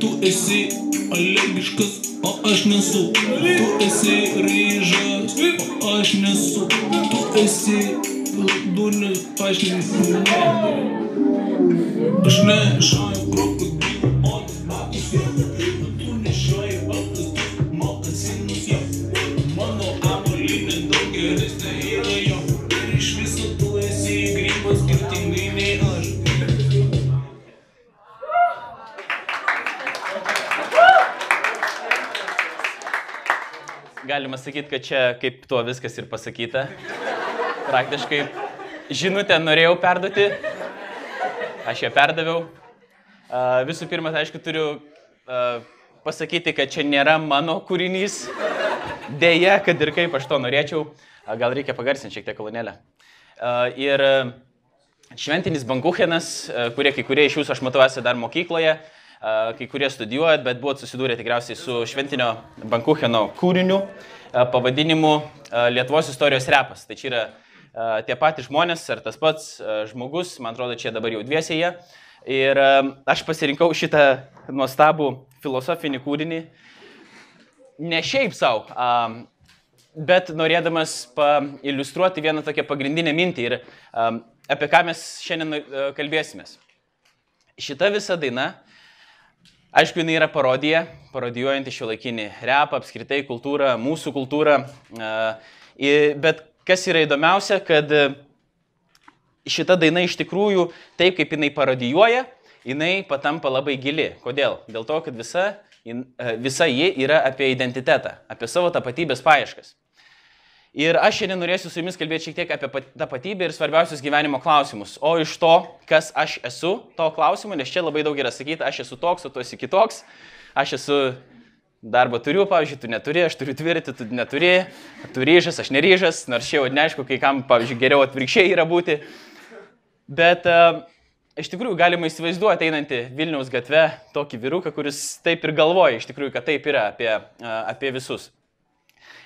Tu esi alergiškas, o aš nesu. Tu esi ryžas, o aš nesu. Tu esi durnius, aš nesu. Aš nešioju krokodilų Galima sakyti, kad čia kaip tuo viskas ir pasakyta. Praktiškai žinutę norėjau perduoti, aš ją perdaviau. Visų pirma, tai aišku, turiu pasakyti, kad čia nėra mano kūrinys. Deja, kad ir kaip aš to norėčiau, gal reikia pagarsinti šiek tiek kolonėlę. Ir šventinis bankuchenas, kurie kai kurie iš jūsų aš matau esate dar mokykloje, kai kurie studijuojat, bet buvot susidūrę tikriausiai su šventinio bankucheno kūriniu pavadinimu a, Lietuvos istorijos repas. Tai čia yra a, tie patys žmonės ar tas pats žmogus, man atrodo, čia dabar jau dviesėje. Ir a, aš pasirinkau šitą nuostabų filosofinį kūrinį ne šiaip savo, bet norėdamas iliustruoti vieną tokią pagrindinę mintį ir apie ką mes šiandien kalbėsimės. Šita visa daina, aišku, jinai yra parodija, parodijuojanti šio laikinį repą, apskritai kultūrą, mūsų kultūrą. i- Bet kas yra įdomiausia, kad a, šita daina iš tikrųjų, taip kaip jinai parodijuoja, jinai patampa labai gili. Kodėl? Dėl to, kad visa, e, visa ji yra apie identitetą, apie savo tapatybės paieškas. Ir aš šiandien norėsiu su jumis kalbėti šiek tiek apie pat- tapatybę ir svarbiausius gyvenimo klausimus. O iš to, kas aš esu, to klausimu, nes čia labai daug yra sakyti, aš esu toks, o tu esi kitoks, aš esu darbą turiu, pavyzdžiui, tu neturi, aš turiu tvirti, tu neturi, tu ryžas, aš neryžas, nors čia jau neaišku, kai kam, pavyzdžiui, geriau atvirkščiai yra būti. Bet uh, iš tikrųjų galima įsivaizduoti einantį Vilniaus gatve tokį vyruką, kuris taip ir galvoja, iš tikrųjų, kad taip yra apie, uh, apie visus.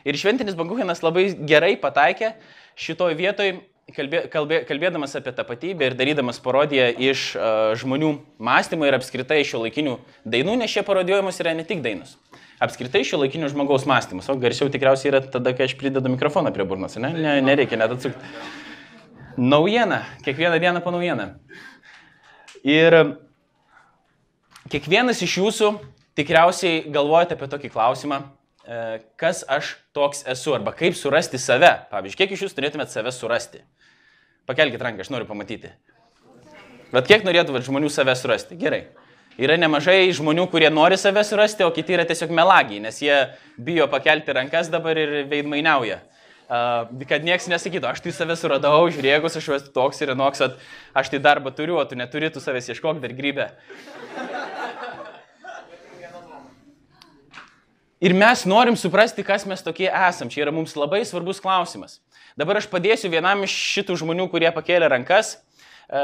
Ir šventinis Bankuchenas labai gerai pataikė šitoj vietoj, kalbė, kalbė, kalbėdamas apie tapatybę ir darydamas parodiją iš uh, žmonių mąstymo ir apskritai šio laikinių dainų, nes šie parodijuojamos yra ne tik dainos. Apskritai šio laikinių žmogaus mąstymas, o garsiau tikriausiai yra tada, kai aš pridedu mikrofoną prie burnos, ne? ne nereikia net atsukti. Naujiena, kiekvieną dieną po naujieną. Ir kiekvienas iš jūsų tikriausiai galvojate apie tokį klausimą, e, kas aš toks esu arba kaip surasti save. Pavyzdžiui, kiek iš jūsų turėtumėte save surasti? Pakelkite ranką, aš noriu pamatyti. Bet kiek norėtumėte žmonių save surasti? Gerai. Yra nemažai žmonių, kurie nori save surasti, o kiti yra tiesiog melagiai, nes jie bijo pakelti rankas dabar ir veidmainiauja. Uh, kad niekas nesakytų, aš tai save suradau, žiūrėk, aš esu toks ir anoks, aš tai darbą turiu, o tu neturi, tu savęs ieškok dar grybę. Ir mes norim suprasti, kas mes tokie esam. Čia yra mums labai svarbus klausimas. Dabar aš padėsiu vienam iš šitų žmonių, kurie pakėlė rankas, e,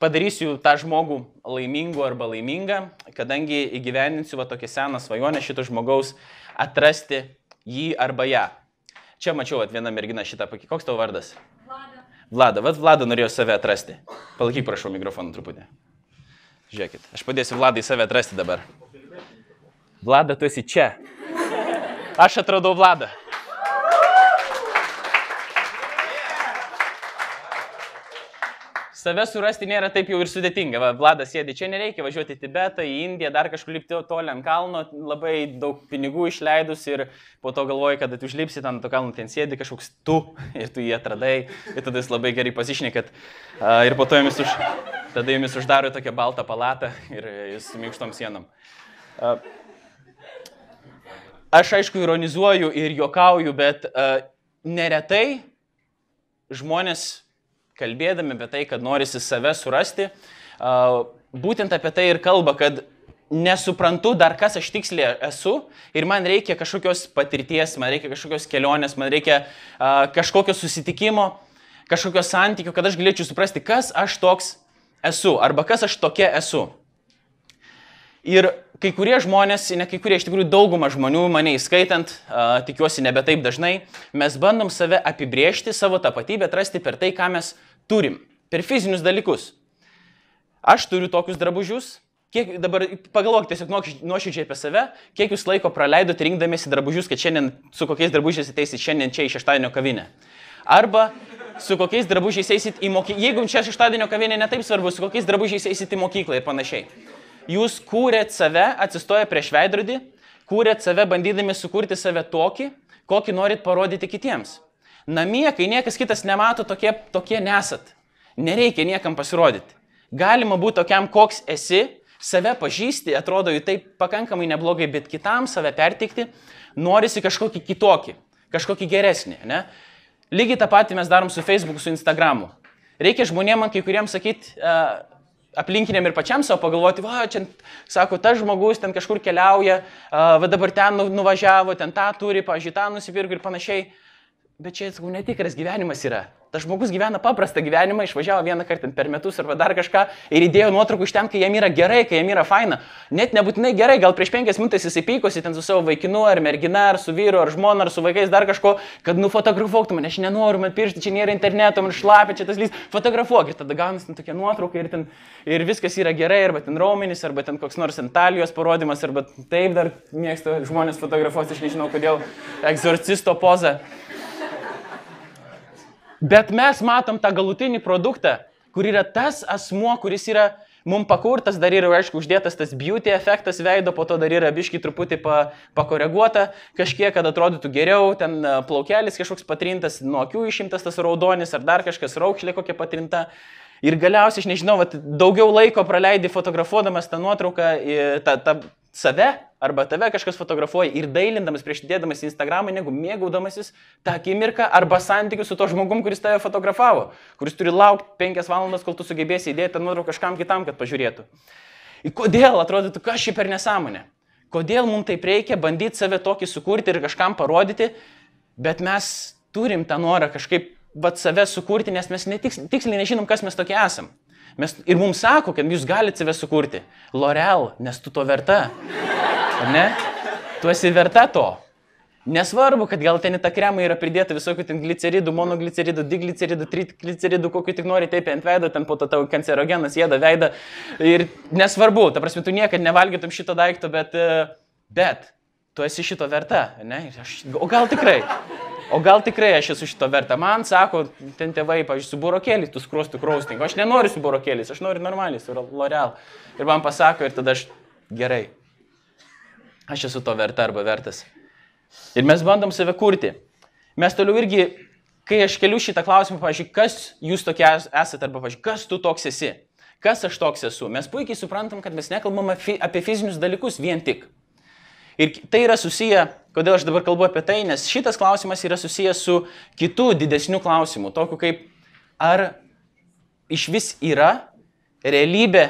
padarysiu tą žmogų laimingu arba laimingą, kadangi įgyvendinsiu va tokią seną svajonę šito žmogaus atrasti jį arba ją. Čia mačiau, kad viena mergina šitą pakė. Koks tavo vardas? Vlada. Vlada, vad Vlada norėjo save atrasti. Palaikyk, prašau, mikrofoną truputį. Žiūrėkit, aš padėsiu Vladai save atrasti dabar. Vlada, tu esi čia. Aš atradau Vladą. Save surasti nėra taip jau ir sudėtinga. Va, Vladas sėdi čia, nereikia važiuoti į Tibetą, į Indiją, dar kažkur lipti toli ant kalno, labai daug pinigų išleidus ir po to galvoji, kad tu užlipsi ant to kalno, ten sėdi kažkoks tu ir tu jį atradai ir tada jis labai gerai pasišnekat ir po to jumis, už, tada jumis uždaro tokią baltą palatą ir jūs su minkštom sienom. A, Aš aišku ironizuoju ir juokauju, bet uh, neretai žmonės kalbėdami apie tai, kad norisi save surasti, uh, būtent apie tai ir kalba, kad nesuprantu dar, kas aš tiksliai esu ir man reikia kažkokios patirties, man reikia kažkokios kelionės, man reikia uh, kažkokio susitikimo, kažkokio santykio, kad aš galėčiau suprasti, kas aš toks esu arba kas aš tokia esu. Ir kai kurie žmonės, ne kai kurie, iš tikrųjų dauguma žmonių, mane įskaitant, uh, tikiuosi nebe taip dažnai, mes bandom save apibriežti, savo tapatybę atrasti per tai, ką mes turim, per fizinius dalykus. aš turiu tokius drabužius, kiek dabar pagalvok tiesiog nuoš- nuoširdžiai apie save, kiek jūs laiko praleidote rinkdamėsi drabužius, kad šiandien su kokiais drabužiais ateisit šiandien čia į šeštadienio kavinę. Arba su kokiais drabužiais eisit į mokyklą, jeigu čia šeštadienio kavinė netaip svarbu, su kokiais drabužiais eisit į mokyklą ir panašiai. Jūs kūrėt save, atsistoję prieš veidrodį, kūrėt save bandydami sukurti save tokį, kokį norit parodyti kitiems. Namie, kai niekas kitas nemato, tokie, tokie nesat. Nereikia niekam pasirodyti. Galima būti tokiam, koks esi, save pažįsti, atrodo jų taip pakankamai neblogai, bet kitam save perteikti, norisi kažkokį kitokį, kažkokį geresnį. Ne? Lygiai tą patį mes darom su Facebook, su Instagramu. Reikia žmonėm, kai kuriems sakyti, uh, aplinkiniam ir pačiam savo pagalvoti, va, čia, sako, tas žmogus ten kažkur keliauja, va dabar ten nu- nuvažiavo, ten tą turi, pažiūrėjau, tą nusipirko ir panašiai. Bet čia, sakau, netikras gyvenimas yra. Tas žmogus gyvena paprastą gyvenimą, išvažiavo vieną kartą per metus arba dar kažką ir įdėjo nuotraukų iš ten, kai jam yra gerai, kai jam yra faina. Net nebūtinai gerai, gal prieš penkias minutės jisai pykosi ten su savo vaikinu, ar mergina, ar su vyru, ar žmona, ar su vaikais, dar kažko, kad nufotografuoktų mane, aš nenoriu man piršti, čia nėra interneto, man šlapia, čia tas lys, fotografuok ir tada gaunasi ten tokia nuotrauka ir, ten, ir viskas yra gerai, arba ten raumenys, arba ten koks nors entalijos parodimas, arba taip dar mėgsta žmonės fotografuoti, aš nežinau kodėl, egzorcisto pozą. Bet mes matom tą galutinį produktą, kur yra tas asmuo, kuris yra mums pakurtas, dar yra, aišku, uždėtas tas beauty efektas veido, po to dar yra biški truputį pa, pakoreguota, kažkiek, kad atrodytų geriau, ten e, plaukelis kažkoks patrintas, nuo akių išimtas tas raudonis ar dar kažkas raukšlė kokia patrinta. Ir galiausiai, aš nežinau, vat, daugiau laiko praleidi fotografuodamas tą nuotrauką, tą, tą save arba tave kažkas fotografuoja ir dailindamas prieš dėdamas į Instagramą, negu mėgaudamasis tą akimirką arba santykių su to žmogum, kuris tave fotografavo, kuris turi laukti penkias valandas, kol tu sugebėsi įdėti tą nuotrauką kažkam kitam, kad pažiūrėtų. Ir kodėl atrodytų, kas šį per nesąmonę? Kodėl mums taip reikia bandyti save tokį sukurti ir kažkam parodyti, bet mes turim tą norą kažkaip vat, save sukurti, nes mes netiks, tiksliai nežinom, kas mes tokie esam. Mes, ir mums sako, kad jūs galite save sukurti. L'Oreal, nes tu to verta. Ar ne? Tu esi verta to. Nesvarbu, kad gal ten į tą kremą yra pridėta visokių ten gliceridų, monogliceridų, digliceridų, trigliceridų, kokiu tik nori taip ant veido, ten po to tavo kancerogenas jėda veidą. Ir nesvarbu, ta prasme, tu niekada nevalgytum šito daikto, bet, e, bet tu esi šito verta, ne? Aš, o gal tikrai? O gal tikrai aš esu šito verta? Man sako, ten tėvai, pavyzdžiui, su burokėliais, tu skrostų kraustingo. Aš nenoriu su burokėliais, aš noriu normaliai, su L'Oreal. Ir man pasako, ir tada aš gerai. Aš esu to verta arba vertas. Ir mes bandom save kurti. Mes toliau irgi, kai aš keliu šitą klausimą, pavyzdžiui, kas jūs tokie es- esate, arba, pavyzdžiui, kas tu toks esi, kas aš toks esu, mes puikiai suprantam, kad mes nekalbam apie fizinius dalykus vien tik. Ir tai yra susiję, kodėl aš dabar kalbu apie tai, nes šitas klausimas yra susijęs su kitu didesniu klausimu, tokiu kaip, ar iš vis yra realybė,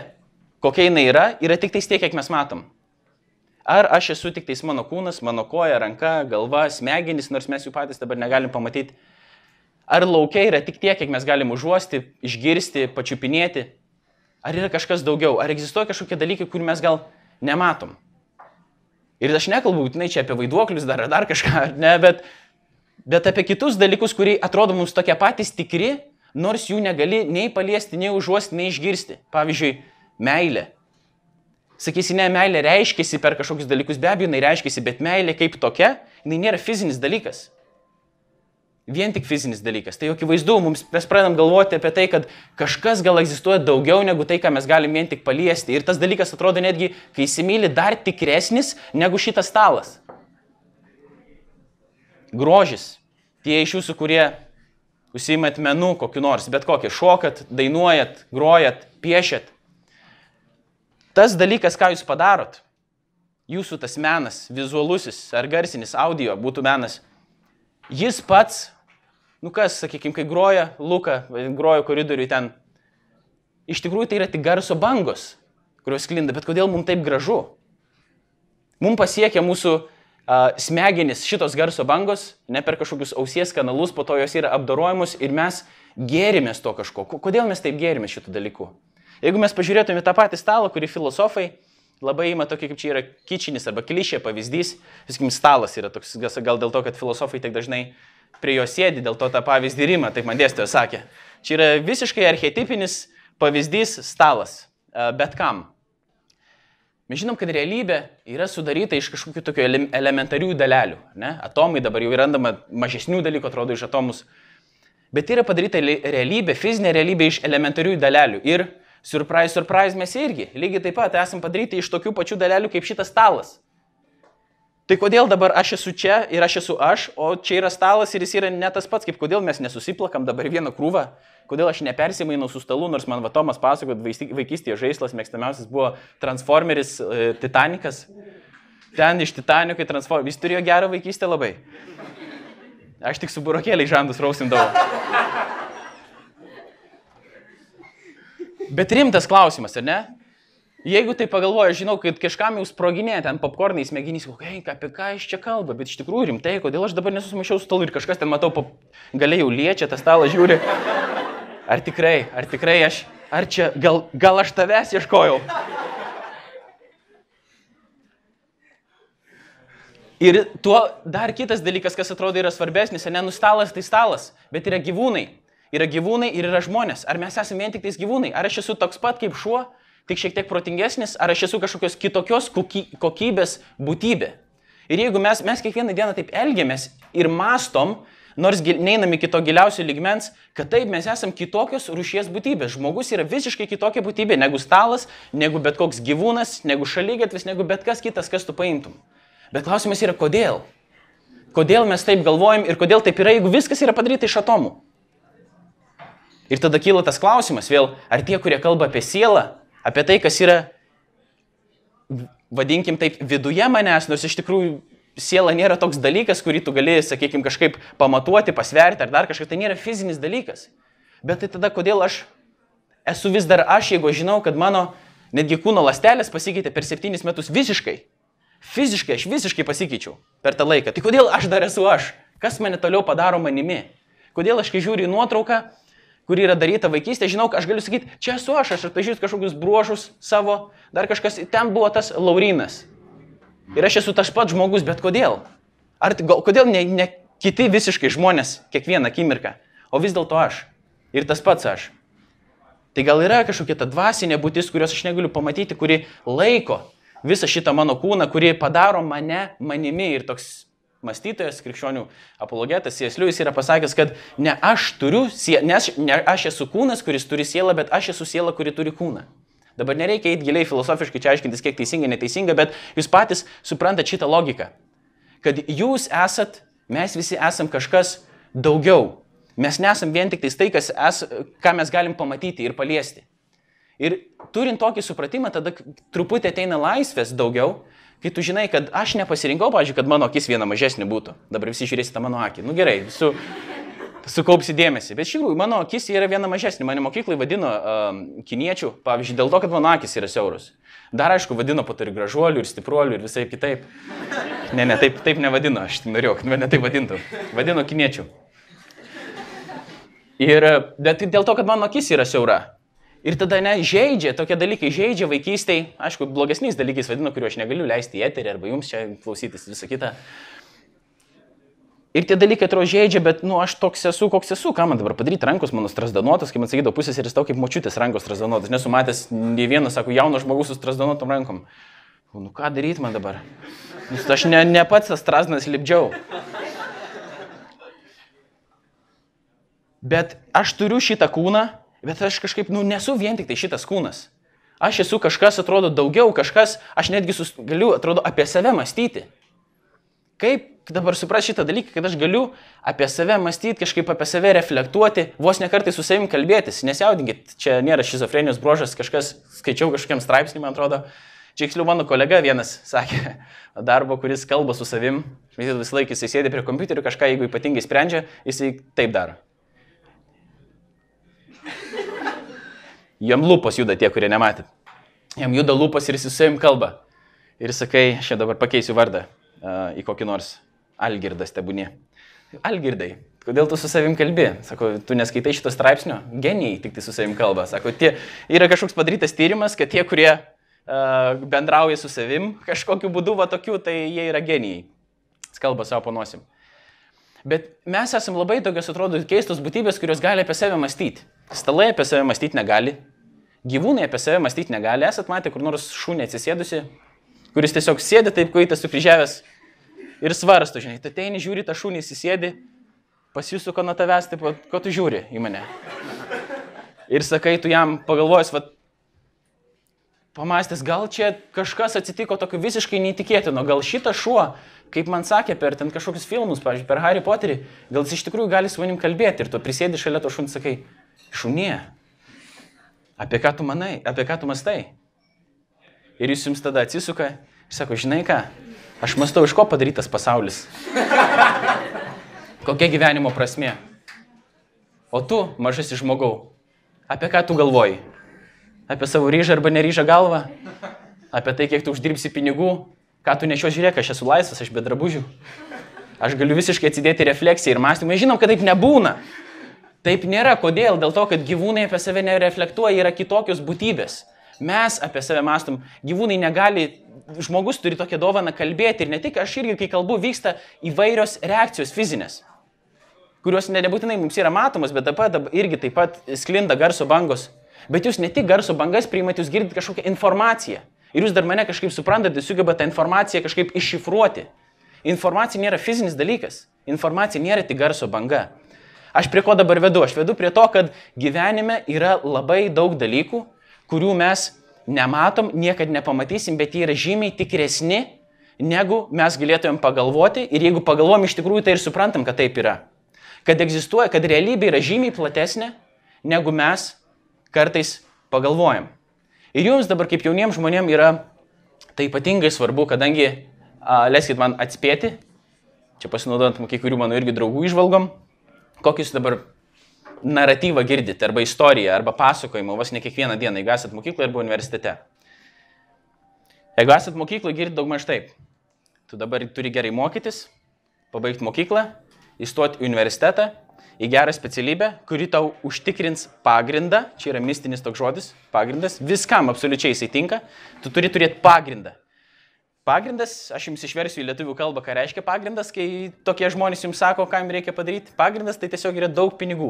kokia jinai yra, yra tik tais tiek, kiek mes matom. Ar aš esu tik tais mano kūnas, mano koja, ranka, galva, smegenys, nors mes jų patys dabar negalim pamatyti. Ar laukia yra tik tiek, kiek mes galim užuosti, išgirsti, pačiupinėti. Ar yra kažkas daugiau, ar egzistuoja kažkokie dalykai, kurių mes gal nematom. Ir aš nekalbu būtinai čia apie vaiduoklius dar ar dar kažką, ne, bet, bet apie kitus dalykus, kurie atrodo mums tokie patys tikri, nors jų negali nei paliesti, nei užuosti, nei išgirsti. Pavyzdžiui, meilė. Sakysi, ne, meilė reiškiasi per kažkokius dalykus, be abejo, jinai reiškiasi, bet meilė kaip tokia, jinai nėra fizinis dalykas. Vien tik fizinis dalykas. Tai akivaizdu, mums mes pradedam galvoti apie tai, kad kažkas gal egzistuoja daugiau negu tai, ką mes galim vien tik paliesti. Ir tas dalykas atrodo netgi, kai įsimylė, dar tikresnis negu šitas stalas. Grožis. Tie iš jūsų, kurie užsiimat menų kokiu nors, bet kokį, šokat, dainuojat, grojat, piešiat. Tas dalykas, ką jūs padarot, jūsų tas menas, vizualusis ar garsinis, audio būtų menas, jis pats, nu kas, sakykime, kai groja Luka, groja koridoriui ten, iš tikrųjų tai yra tik garso bangos, kurios sklinda, bet kodėl mums taip gražu? Mums pasiekia mūsų a, smegenis šitos garso bangos, ne per kažkokius ausies kanalus, po to jos yra apdorojamos ir mes gėrimės to kažko. Ko- Kodėl mes taip gėrimės šitų dalykų? Jeigu mes pažiūrėtume tą patį stalą, kurį filosofai labai ima tokį, kaip čia yra kičinis arba klišė pavyzdys, viskim stalas yra toks, gal dėl to, kad filosofai tiek dažnai prie jo sėdi, dėl to tą pavyzdį rima, taip man dėstytojas sakė. Čia yra visiškai archetipinis pavyzdys stalas. bet kam. Mes žinom, kad realybė yra sudaryta iš kažkokių tokių ele elementarių dalelių. Ne? Atomai dabar jau randama mažesnių dalykų, atrodo, iš atomus. Bet yra padaryta realybė, fizinė realybė iš elementarių dalelių. Ir, surprise, surprise, mes irgi lygiai taip pat esame padaryti iš tokių pačių dalelių kaip šitas stalas. Tai kodėl dabar aš esu čia ir aš esu aš, o čia yra stalas ir jis yra ne tas pats, kaip kodėl mes nesusiplakam dabar vieną krūvą, kodėl aš nepersimainau su stalu, nors man Vatomas pasakojo, vaikystėje žaislas mėgstamiausias buvo Transformeris e, Titanikas. Ten iš Titanikai Transformeris, jis turėjo gerą vaikystę labai. Aš tik su burokėliai žandus rausindavau. Bet rimtas klausimas, ar ne? Jeigu tai pagalvoju, žinau, kad kažkam jau sproginė ten popkornai smegenys, hei, apie ką iš čia kalba, bet iš tikrųjų rimtai, kodėl aš dabar nesusimaišiau su stalu ir kažkas ten matau, pop... galiai jau liečia tą stalą, žiūri. Ar tikrai, ar tikrai aš, ar čia, gal, gal aš tavęs ieškojau. Ir tuo dar kitas dalykas, kas atrodo yra svarbesnis, ne nustalas tai stalas, bet yra gyvūnai. Yra gyvūnai ir yra žmonės. Ar mes esame vien tik tais gyvūnai? Ar aš esu toks pat kaip šuo? tik šiek tiek protingesnis, ar aš esu kažkokios kitokios kokybės būtybė. Ir jeigu mes, mes kiekvieną dieną taip elgiamės ir mastom, nors neinam iki to giliausio ligmens, kad taip mes esame kitokios rušies būtybės. Žmogus yra visiškai kitokia būtybė negu stalas, negu bet koks gyvūnas, negu šalygatvis, negu bet kas kitas, kas tu paimtum. Bet klausimas yra, kodėl? Kodėl mes taip galvojam ir kodėl taip yra, jeigu viskas yra padaryta iš atomų? Ir tada kyla tas klausimas vėl, ar tie, kurie kalba apie sielą, apie tai, kas yra, vadinkim taip, viduje manęs, nors iš tikrųjų siela nėra toks dalykas, kurį tu gali, sakykime, kažkaip pamatuoti, pasverti ar dar kažką, tai nėra fizinis dalykas. Bet tai tada kodėl aš esu vis dar aš, jeigu žinau, kad mano netgi kūno lastelės pasikeitė per septynis metus visiškai. Fiziškai aš visiškai pasikeičiau per tą laiką. Tai kodėl aš dar esu aš? Kas mane toliau padaro manimi? Kodėl aš, kai žiūriu į nuotrauką, kuri yra daryta vaikystėje, žinau, aš galiu sakyti, čia esu aš, aš atpažįstu kažkokius bruožus savo, dar kažkas, ten buvo tas Laurinas. Ir aš esu tas pats žmogus, bet kodėl? Ar gal, kodėl ne, ne kiti visiškai žmonės kiekvieną akimirką, o vis dėlto aš. Ir tas pats aš. Tai gal yra kažkokia ta dvasinė būtis, kurios aš negaliu pamatyti, kuri laiko visą šitą mano kūną, kuri padaro mane manimi ir toks mąstytojas, krikščionių apologetas Sieslius yra pasakęs, kad ne aš turiu, nes ne aš esu kūnas, kuris turi sielą, bet aš esu siela, kuri turi kūną. Dabar nereikia eiti giliai filosofiškai čia aiškintis, kiek teisinga, neteisinga, bet jūs patys suprantate šitą logiką. Kad jūs esat, mes visi esam kažkas daugiau. Mes nesam vien tik tai, kas es, ką mes galim pamatyti ir paliesti. Ir turint tokį supratimą, tada truputį ateina laisvės daugiau, Kai tu žinai, kad aš nepasirinkau, pažiūrėjau, kad mano akis viena mažesnė būtų. Dabar visi žiūrėsite mano akį. Nu gerai, su, sukaupsi dėmesį. Bet iš tikrųjų, mano akis yra viena mažesnė. Mane mokyklai vadino uh, kiniečių, pavyzdžiui, dėl to, kad mano akis yra siauros. Dar aišku, vadino po to ir gražuolių, ir stipruolių, ir visai kitaip. Ne, ne, taip, taip nevadino, aš norėjau, kad mane taip vadintų. Vadino kiniečių. Ir, bet dėl to, kad mano akis yra siaura. Ir tada ne, žaidžia, tokie dalykai žaidžia vaikystėje, aišku, blogesniais dalykais vadinu, kuriuo aš negaliu leisti į eterį arba jums čia klausytis visą kitą. Ir tie dalykai atrodo žaidžia, bet, nu, aš toks esu, koks esu, ką man dabar padaryti, rankos mano strasdanotas, kaip man sakydavo, pusės ir jis tau kaip močiutės rankos strasdanotas, nesu matęs nei vieno, sako, jauno žmogus su strasdanotom rankom. Nu, ką daryti man dabar? Nu, aš ne, ne pats tas strasdanas lipdžiau. Bet aš turiu šitą kūną, Bet aš kažkaip, nu, nesu vien tik tai šitas kūnas. Aš esu kažkas, atrodo, daugiau, kažkas, aš netgi sus, galiu, atrodo, apie save mąstyti. Kaip dabar supras šitą dalyką, kad aš galiu apie save mąstyti, kažkaip apie save reflektuoti, vos ne kartai su savim kalbėtis. Nesijaudinkit, čia nėra šizofrenijos brožas, kažkas, skaičiau kažkokiam straipsnį, man atrodo. Čia tiksliau mano kolega vienas sakė, darbo, kuris kalba su savim, vis laikas jisai sėdi prie kompiuterio, kažką jeigu ypatingai sprendžia, jisai taip daro. Jam lūpos juda tie, kurie nematėt. Jam juda lūpos ir jis su savim kalba. Ir sakai, aš dabar pakeisiu vardą uh, į kokį nors Algirdas tebūnė. Algirdai, kodėl tu su savim kalbi? Sako, tu neskaitai šito straipsnio? Genijai tik tai su savim kalba. Sako, tie, yra kažkoks padarytas tyrimas, kad tie, kurie uh, bendrauja su savim kažkokiu būdu, va tokiu, tai jie yra genijai. Jis kalba savo panosim. Bet mes esame labai tokios, atrodo, keistos būtybės, kurios gali apie save mąstyti. Stalai apie save mąstyti negali, gyvūnai apie save mąstyti negali. Esat matę kur nors šūnį atsisėdusi, kuris tiesiog sėdi taip kuitas sukryžiavęs ir svarsto, žinai, tu ateini, žiūri tą šūnį, įsisėdi, pasisuka nuo tavęs, taip, ko tu žiūri į mane. Ir sakai, tu jam pagalvojus, va, pamastęs, gal čia kažkas atsitiko tokio visiškai neįtikėtino, gal šitas šuo, kaip man sakė per ten kažkokius filmus, pavyzdžiui, per Harry Potterį, gal jis iš tikrųjų gali su manim kalbėti ir tu prisėdi šalia to šuns, sakai, šunie, apie ką tu manai, apie ką tu mastai. Ir jis jums tada atsisuka ir sako, žinai ką, aš mastau, iš ko padarytas pasaulis. Kokia gyvenimo prasme. O tu, mažasis žmogau, apie ką tu galvoji? Apie savo ryžą arba neryžą galvą? Apie tai, kiek tu uždirbsi pinigų? Ką tu nešio žiūrėk, aš esu laisvas, aš be drabužių. Aš galiu visiškai atsidėti refleksiją ir mąstymą. Žinom, kad taip nebūna. Taip nėra. Kodėl? Dėl to, kad gyvūnai apie save nereflektuoja, yra kitokios būtybės. Mes apie save mąstom. Gyvūnai negali, žmogus turi tokią dovaną kalbėti ir ne tik aš irgi, kai kalbu, vyksta įvairios reakcijos fizinės, kurios ne, nebūtinai mums yra matomos, bet taip pat irgi taip pat sklinda garso bangos. Bet jūs ne tik garso bangas priimate, jūs girdite kažkokią informaciją. Ir jūs dar mane kažkaip suprantate, sugebate tą informaciją kažkaip iššifruoti. Informacija nėra fizinis dalykas. Informacija nėra tik garso banga. Aš prie ko dabar vedu? Aš vedu prie to, kad gyvenime yra labai daug dalykų, kurių mes nematom, niekada nepamatysim, bet jie yra žymiai tikresni, negu mes galėtumėm pagalvoti. Ir jeigu pagalvom iš tikrųjų, tai ir suprantam, kad taip yra. Kad egzistuoja, kad realybė yra žymiai platesnė, negu mes kartais pagalvojam. Ir jums dabar kaip jauniems žmonėms yra tai ypatingai svarbu, kadangi, a, leiskit man atspėti, čia pasinaudojant kai kurių mano irgi draugų išvalgom, kokius dabar naratyvą girdite, arba istoriją, arba pasakojimą, vos ne kiekvieną dieną, jeigu esate mokykloje arba universitete. Jeigu esate mokykloje, girdite daug maž taip. Tu dabar turi gerai mokytis, pabaigti mokyklą, įstoti į universitetą, į gerą specialybę, kuri tau užtikrins pagrindą, čia yra mistinis toks žodis, pagrindas, viskam absoliučiai jisai tinka, tu turi turėti pagrindą. Pagrindas, aš jums išversiu į lietuvių kalbą, ką reiškia pagrindas, kai tokie žmonės jums sako, ką jums reikia padaryti. Pagrindas tai tiesiog yra daug pinigų.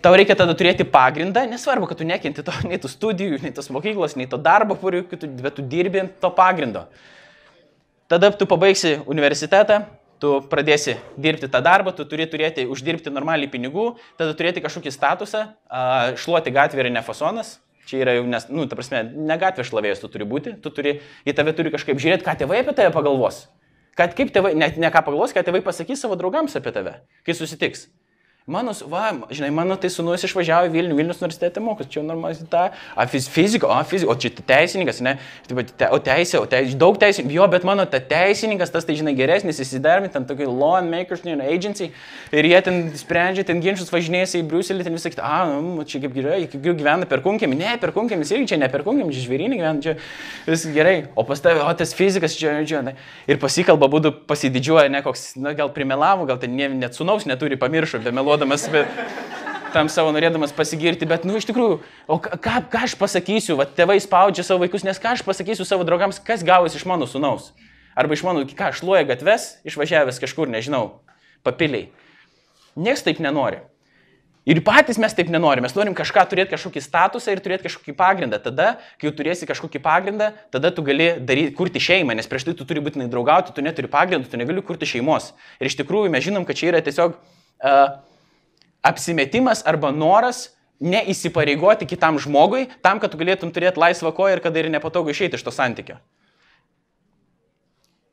Tau reikia tada turėti pagrindą, nesvarbu, kad tu nekenti to, nei tų studijų, nei tos mokyklos, nei to darbo, bet tu dirbi to pagrindo. Tada tu pabaigsi universitetą, tu pradėsi dirbti tą darbą, tu turi turėti, uždirbti normaliai pinigų, tada turėti kažkokį statusą, šluoti gatvę yra ne fasonas. Čia yra jau, nes, nu, ta prasme, ne gatvė šlavėjas tu turi būti, tu turi, į tave turi kažkaip žiūrėti, ką tėvai apie tave pagalvos. Kad kaip tėvai, net ne ką pagalvos, ką tėvai pasakys savo draugams apie tave, kai susitiks. Mano, va, žinai, mano tai sunus išvažiavo į Vilnių, Vilnius universitete mokus, čia normaliai ta, a, fizika, o, fizika, o čia teisininkas, ne, te, o teisė, o teisė, daug teisininkų, jo, bet mano ta teisininkas, tas tai, žinai, geresnis, jis įdarbina ten tokį law and makers, ne, agency, ir jie ten sprendžia, ten ginčius važinėjasi į Briuselį, ten visą kitą, a, nu, čia kaip gerai, kaip gyvena per kunkėmį, ne, per kunkėmį, irgi čia ne per kunkėmį, čia žvėrinį gyvena, čia viskas gerai, o pas tavę, o tas fizikas čia, čia, ne, ir pasikalba, būtų pasididžiuoja, ne, koks, na, gal primelavo, gal ten ne, net sunaus neturi, pamiršo, bemeluodamas meluodamas, bet tam savo norėdamas pasigirti, bet, nu, iš tikrųjų, o ką, ką aš pasakysiu, va, tėvai spaudžia savo vaikus, nes ką aš pasakysiu savo draugams, kas gavosi iš mano sunaus. Arba iš mano, ką aš luoja gatves, išvažiavęs kažkur, nežinau, papiliai. Niekas taip nenori. Ir patys mes taip nenorime. Mes norim kažką turėti, kažkokį statusą ir turėti kažkokį pagrindą. Tada, kai jau turėsi kažkokį pagrindą, tada tu gali daryti, kurti šeimą, nes prieš tai tu turi būtinai draugauti, tu neturi pagrindų, tu negali kurti šeimos. Ir iš tikrųjų mes žinom, kad čia yra tiesiog uh, apsimetimas arba noras neįsipareigoti kitam žmogui, tam, kad tu galėtum turėti laisvą koją ir kada ir nepatogu išeiti iš to santykio.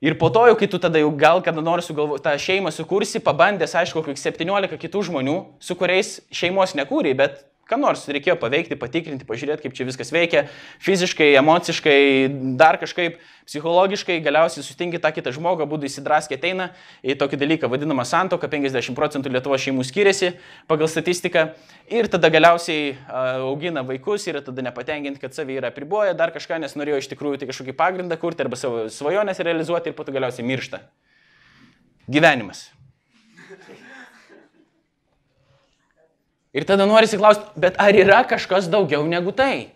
Ir po to, jau kai tu tada jau gal kada nors sugalvo, tą šeimą sukursi, pabandęs, aišku, kokius 17 kitų žmonių, su kuriais šeimos nekūrė, bet ką nors reikėjo paveikti, patikrinti, pažiūrėti, kaip čia viskas veikia, fiziškai, emociškai, dar kažkaip, psichologiškai, galiausiai sutinki tą kitą žmogų, būdų įsidraskė ateina į tokį dalyką vadinamą santoką, 50 procentų Lietuvo šeimų skiriasi pagal statistiką ir tada galiausiai augina vaikus ir tada nepatenkinti, kad savi yra priboję, dar kažką, nes norėjo iš tikrųjų tai kažkokį pagrindą kurti arba savo svajonės realizuoti ir po to galiausiai miršta. Gyvenimas. Ir tada norisi klausti, bet ar yra kažkas daugiau negu tai?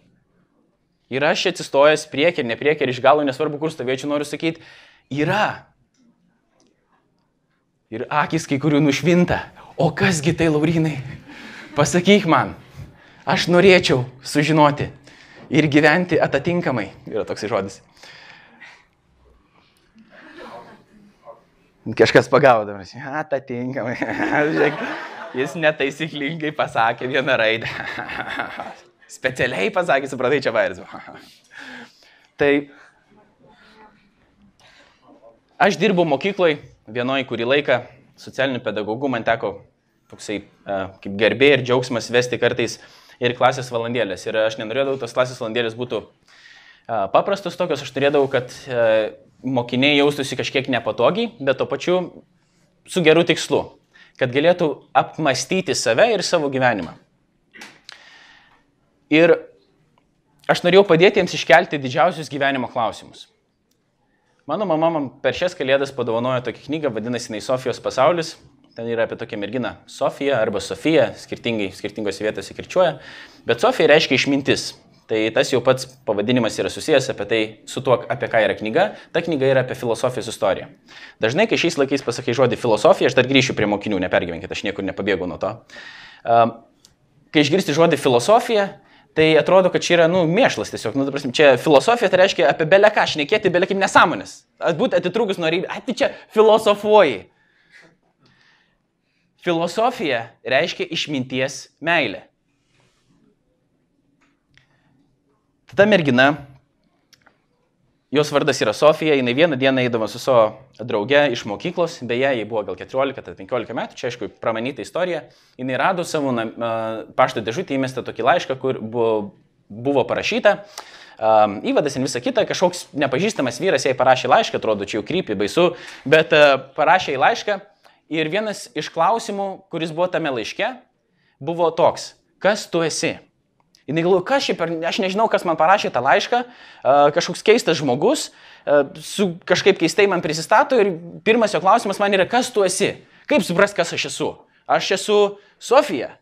Ir aš atsistojęs priekį ir ne priekį ir iš galo nesvarbu, kur stovėčiau, noriu sakyti, yra. Ir akis kai kurių nušvinta. O kasgi tai, Laurinai? Pasakyk man. Aš norėčiau sužinoti ir gyventi atitinkamai. Yra toks žodis. Kažkas pagaudamas. Atitinkamai. Jis netaisyklingai pasakė vieną raidę. Specialiai pasakė, supratai, čia vairs. tai aš dirbau mokykloje vienoje kurį laiką, socialinių pedagogų, man teko toksai kaip gerbė ir džiaugsmas vesti kartais ir klasės valandėlės. Ir aš nenorėdavau, tos klasės valandėlės būtų paprastos tokios, aš turėdavau, kad mokiniai jaustųsi kažkiek nepatogiai, bet to pačiu su geru tikslu, kad galėtų apmastyti save ir savo gyvenimą. Ir aš norėjau padėti jiems iškelti didžiausius gyvenimo klausimus. Mano mama man per šias kalėdas padovanojo tokią knygą, vadinasi jinai Sofijos pasaulis. Ten yra apie tokią merginą Sofiją arba Sofiją, skirtingose vietose kirčiuoja. Bet Sofija reiškia išmintis. Tai tas jau pats pavadinimas yra susijęs apie tai, su tuo, apie ką yra knyga. Ta knyga yra apie filosofijos istoriją. Dažnai, kai šiais laikais pasakai žodį filosofija, aš dar grįšiu prie mokinių, nepergyvenkite, aš niekur nepabėgau nuo to. Kai išgirsti žodį filosofija, tai atrodo, kad čia yra, nu, mėšlas tiesiog, nu, prasme, čia filosofija tai reiškia apie beleką šnekėti, belekim nesąmonės. Būti atitrūkus nuo realybės, ai, tai čia filosofuoji. Filosofija reiškia išminties meilė. Ta mergina, jos vardas yra Sofija, jinai vieną dieną eidama su savo drauge iš mokyklos, beje, jai buvo gal 14 ar 15 metų, čia aišku, pramanyta istorija, jinai rado savo pašto dėžutį įmestą tokį laišką, kur buvo, buvo parašyta, um, įvadas ir visa kita, kažkoks nepažįstamas vyras jai parašė laišką, atrodo, čia jau krypi, baisu, bet uh, parašė į laišką. Ir vienas iš klausimų, kuris buvo tame laiške, buvo toks, kas tu esi? Jis galvoja, kas šiaip, aš nežinau, kas man parašė tą laišką, kažkoks keistas žmogus, su kažkaip keistai man prisistato ir pirmas jo klausimas man yra, kas tu esi? Kaip supras, kas aš esu? Aš esu Sofija.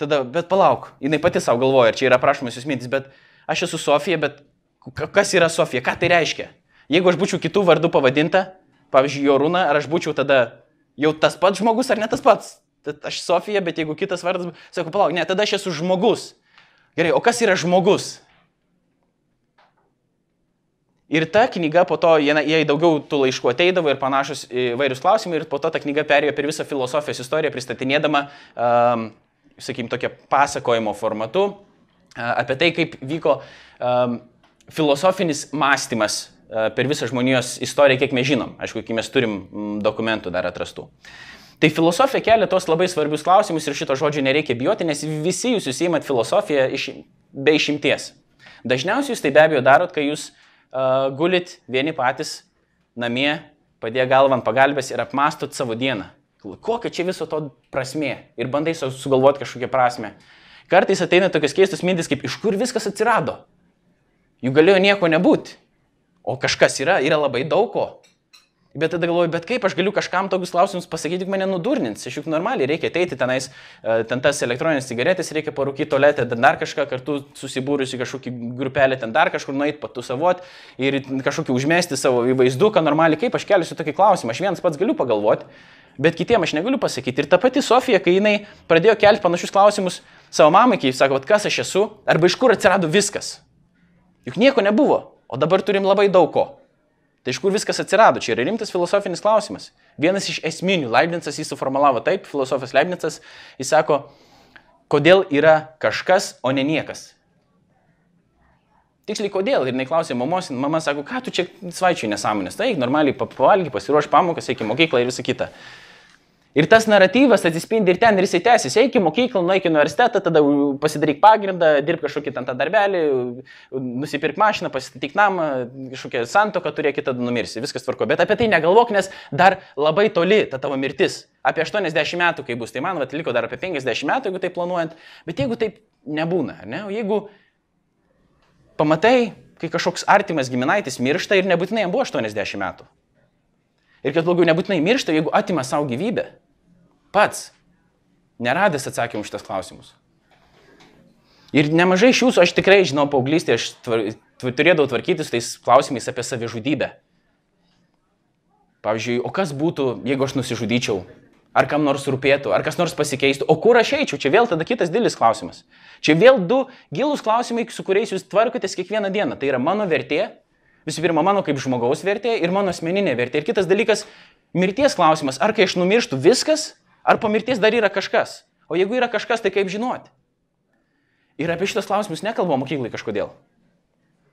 Tada, bet palauk, jinai pati savo galvoja, ir čia yra prašomas jūs mintis, bet aš esu Sofija, bet kas yra Sofija, ką tai reiškia? Jeigu aš būčiau kitų vardų pavadinta, pavyzdžiui, Jorūna, ar aš būčiau tada jau tas pats žmogus ar ne tas pats? Tad aš Sofija, bet jeigu kitas vardas, sakau, palauk, ne, tada aš esu žmogus. Gerai, o kas yra žmogus? Ir ta knyga po to, jai daugiau tų laiškų ateidavo ir panašus įvairius klausimai, ir po to ta knyga perėjo per visą filosofijos istoriją, pristatinėdama, um, sakykim, tokia pasakojimo formatu uh, apie tai, kaip vyko um, filosofinis mąstymas uh, per visą žmonijos istoriją, kiek mes žinom. Aišku, kiek mes turim dokumentų dar atrastų. Tai filosofija kelia tos labai svarbius klausimus ir šito žodžio nereikia bijoti, nes visi jūs susijimat filosofiją iš, be išimties. Dažniausiai jūs tai be abejo darot, kai jūs uh, gulit vieni patys namie, padėję galvą ant pagalbės ir apmastot savo dieną. Kokia čia viso to prasme ir bandai sugalvoti kažkokią prasme. Kartais ateina tokios keistos mintis, kaip iš kur viskas atsirado. Jų galėjo nieko nebūti. O kažkas yra, yra labai daug ko. Bet tada galvoju, bet kaip aš galiu kažkam tokius klausimus pasakyti, mane nudurnins. Aš juk normaliai reikia ateiti tenais, e, ten tas elektroninės cigaretės, reikia parūkyti toletę, dar kažką kartu susibūrusi kažkokį grupelę, ten dar kažkur nueiti, patusavot ir kažkokį užmesti savo įvaizduką normaliai. Kaip aš keliuosi tokį klausimą, aš vienas pats galiu pagalvoti, bet kitiems aš negaliu pasakyti. Ir ta pati Sofija, kai jinai pradėjo kelti panašius klausimus savo mamai, kai sako, kas aš esu, arba iš kur atsirado viskas. Juk nieko nebuvo, o dabar turim labai daug ko. Tai iš kur viskas atsirado? Čia yra rimtas filosofinis klausimas. Vienas iš esminių, Leibnicas jį suformulavo taip, filosofas Leibnicas, jis sako, kodėl yra kažkas, o ne niekas. Tiksliai kodėl? Ir jinai klausė mamos, mama sako, ką tu čia svaičiai nesąmonės, tai normaliai pavalgy, pasiruoš pamokas, eik į mokyklą ir visą kitą. Ir tas naratyvas atsispindi ir ten, ir jisai tęsis. Eik į mokyklą, nueik į universitetą, tada pasidaryk pagrindą, dirbk kažkokį ten tą darbelį, nusipirk mašiną, pasistatyk namą, kažkokią santoką turėk, tada numirsi, viskas tvarko. Bet apie tai negalvok, nes dar labai toli ta tavo mirtis. Apie 80 metų, kai bus, tai man vat, liko dar apie 50 metų, jeigu tai planuojant. Bet jeigu taip nebūna, ne? o jeigu pamatai, kai kažkoks artimas giminaitis miršta ir nebūtinai jam buvo 80 metų. Ir kad blogiau nebūtinai miršta, jeigu atima savo gyvybę. Pats. Neradęs atsakymų šitas klausimus. Ir nemažai iš jūsų, aš tikrai žinau, paauglystėje aš tvar, turėdavau tvarkytis tais klausimais apie savižudybę. Pavyzdžiui, o kas būtų, jeigu aš nusižudyčiau? Ar kam nors rūpėtų, ar kas nors pasikeistų. O kur aš eičiau? Čia vėl tada kitas didelis klausimas. Čia vėl du gilūs klausimai, su kuriais jūs tvarkotės kiekvieną dieną. Tai yra mano vertė, visų pirma, mano kaip žmogaus vertė ir mano asmeninė vertė. Ir kitas dalykas - mirties klausimas. Ar kai aš numirštu viskas, ar po mirties dar yra kažkas? O jeigu yra kažkas, tai kaip žinoti? Ir apie šitos klausimus nekalba mokyklai kažkodėl.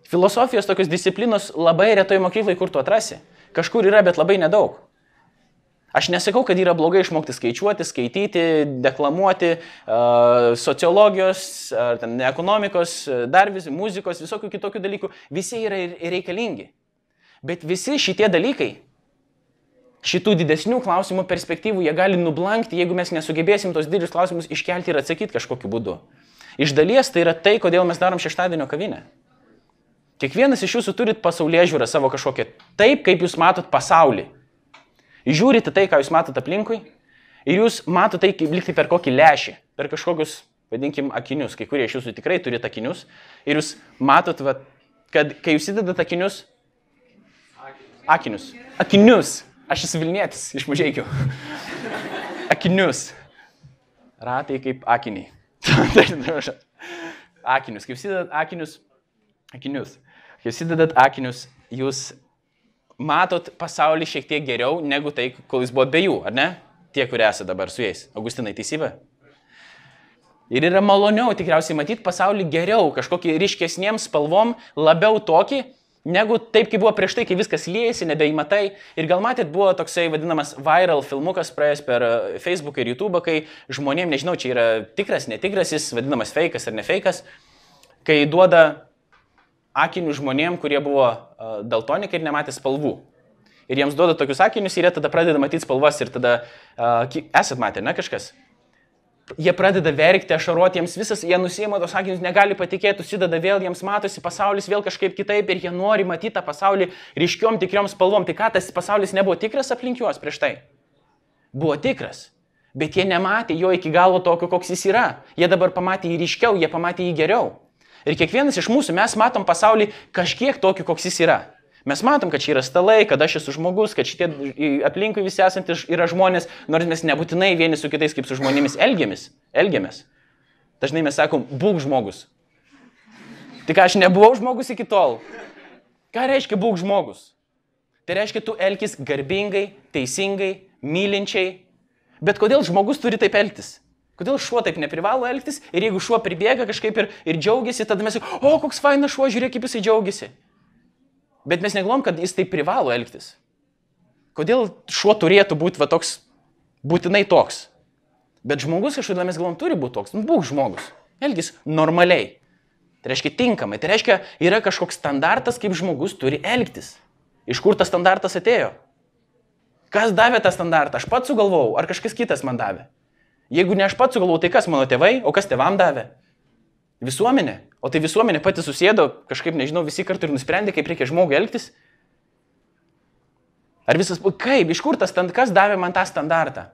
Filosofijos tokios disciplinos labai retai mokyklai, kur tu atrasi. Kažkur yra, bet labai nedaug. Aš nesakau, kad yra blogai išmokti skaičiuoti, skaityti, deklamuoti, sociologijos, ar ten ekonomikos, dar vis, muzikos, visokių kitokių dalykų. Visi yra reikalingi. Bet visi šitie dalykai, šitų didesnių klausimų perspektyvų, jie gali nublankti, jeigu mes nesugebėsim tos didelius klausimus iškelti ir atsakyti kažkokiu būdu. Iš dalies tai yra tai, kodėl mes darom šeštadienio kavinę. Kiekvienas iš jūsų turit pasaulyje žiūrą savo kažkokią taip, kaip jūs matot pasaulį. Žiūrite tai, ką jūs matot aplinkui ir jūs matot tai kaip likti per kokį lęšį, per kažkokius, vadinkim, akinius. Kai kurie iš jūsų tikrai turite akinius ir jūs matot, va, kad kai jūs įdedat akinius, akinius, akinius, aš esu Vilnietis iš mažiekių, akinius, ratai kaip akiniai. akinius, kai jūs įdedat akinius, akinius. Kai jūs įdedat akinius, jūs matot pasaulį šiek tiek geriau negu tai, kol jis buvo be jų, ar ne? Tie, kurie esate dabar su jais. Augustinai, teisybė? Ir yra maloniau tikriausiai matyti pasaulį geriau, kažkokį ryškesniem spalvom, labiau tokį, negu taip, kaip buvo prieš tai, kai viskas liejasi, nebeįmatai. Ir gal matėt, buvo toksai vadinamas viral filmukas praėjęs per e, Facebook ir YouTube, kai žmonėm, nežinau, čia yra tikras, netikras, jis vadinamas fejkas ar ne fejkas, kai duoda akinių žmonėm, kurie buvo uh, daltonikai ir nematė spalvų. Ir jiems duoda tokius akinius ir jie tada pradeda matyti spalvas ir tada, uh, esat matę, ne kažkas? Jie pradeda verkti, ašaruoti, jiems visas, jie nusima tos akinius, negali patikėti, susideda vėl, jiems matosi pasaulis vėl kažkaip kitaip ir jie nori matyti tą pasaulį ryškiom tikriom spalvom. Tai ką tas pasaulis nebuvo tikras aplink juos prieš tai? Buvo tikras. Bet jie nematė jo iki galo tokio, koks jis yra. Jie dabar pamatė jį ryškiau, jie pamatė jį geriau. Ir kiekvienas iš mūsų mes matom pasaulį kažkiek tokį, koks jis yra. Mes matom, kad čia yra stalai, kad aš esu žmogus, kad šitie aplinkui visi esantys yra žmonės, nors mes nebūtinai vieni su kitais kaip su žmonėmis elgiamės. elgiamės. Dažnai mes sakom, būk žmogus. Tik aš nebuvau žmogus iki tol. Ką reiškia būk žmogus? Tai reiškia, tu elgis garbingai, teisingai, mylinčiai. Bet kodėl žmogus turi taip elgtis? Kodėl šuo taip neprivalo elgtis ir jeigu šuo pribėga kažkaip ir, ir džiaugiasi, tada mes, o koks fainas šuo, žiūrėk, kaip jisai džiaugiasi. Bet mes negalvom, kad jis taip privalo elgtis. Kodėl šuo turėtų būti va toks, būtinai toks? Bet žmogus kažkodėl mes galvom turi būti toks. Nu, būk žmogus. Elgis normaliai. Tai reiškia tinkamai. Tai reiškia, yra kažkoks standartas, kaip žmogus turi elgtis. Iš kur tas standartas atėjo? Kas davė tą standartą? Aš pats sugalvojau, ar kažkas kitas man davė? Jeigu ne aš pats sugalvojau, tai kas mano tėvai, o kas tėvam davė? Visuomenė. O tai visuomenė pati susėdo, kažkaip nežinau, visi kartu ir nusprendė, kaip reikia žmogui elgtis. Ar visas, kaip, iš kur tas, kas davė man tą standartą?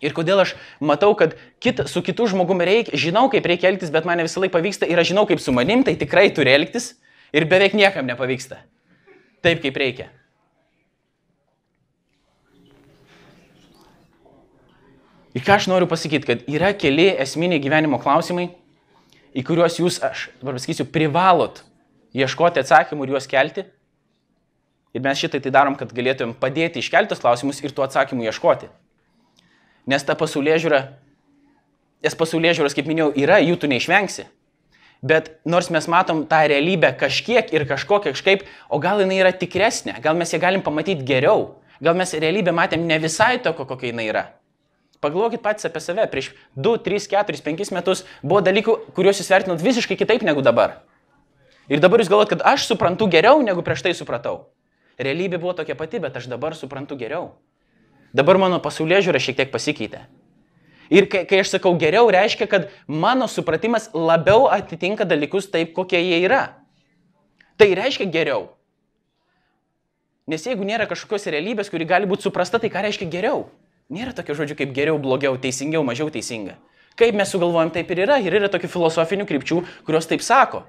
Ir kodėl aš matau, kad kit, su kitu žmogumi reikia, žinau, kaip reikia elgtis, bet man ne visą laiką pavyksta ir aš žinau, kaip su manim, tai tikrai turi elgtis ir beveik niekam nepavyksta. Taip, kaip reikia. Ir ką aš noriu pasakyti, kad yra keli esminiai gyvenimo klausimai, į kuriuos jūs, aš dabar pasakysiu, privalot ieškoti atsakymų ir juos kelti. Ir mes šitai tai darom, kad galėtumėm padėti iškeltus klausimus ir tų atsakymų ieškoti. Nes ta pasaulyje žiūra, nes pasaulyje žiūros, kaip minėjau, yra, jų tu neišvengsi. Bet nors mes matom tą realybę kažkiek ir kažkokia kažkaip, o gal jinai yra tikresnė, gal mes ją galim pamatyti geriau, gal mes realybę matėm ne visai tokio, kokia jinai yra. Pagalvokit patys apie save. Prieš 2, 3, 4, 5 metus buvo dalykų, kuriuos jūs vertinot visiškai kitaip negu dabar. Ir dabar jūs galvojat, kad aš suprantu geriau, negu prieš tai supratau. Realybė buvo tokia pati, bet aš dabar suprantu geriau. Dabar mano pasaulė žiūra šiek tiek pasikeitė. Ir kai, kai aš sakau geriau, reiškia, kad mano supratimas labiau atitinka dalykus taip, kokie jie yra. Tai reiškia geriau. Nes jeigu nėra kažkokios realybės, kuri gali būti suprasta, tai ką reiškia geriau? Nėra tokio žodžio kaip geriau, blogiau, teisingiau, mažiau teisinga. Kaip mes sugalvojam, taip ir yra. Ir yra tokių filosofinių krypčių, kurios taip sako.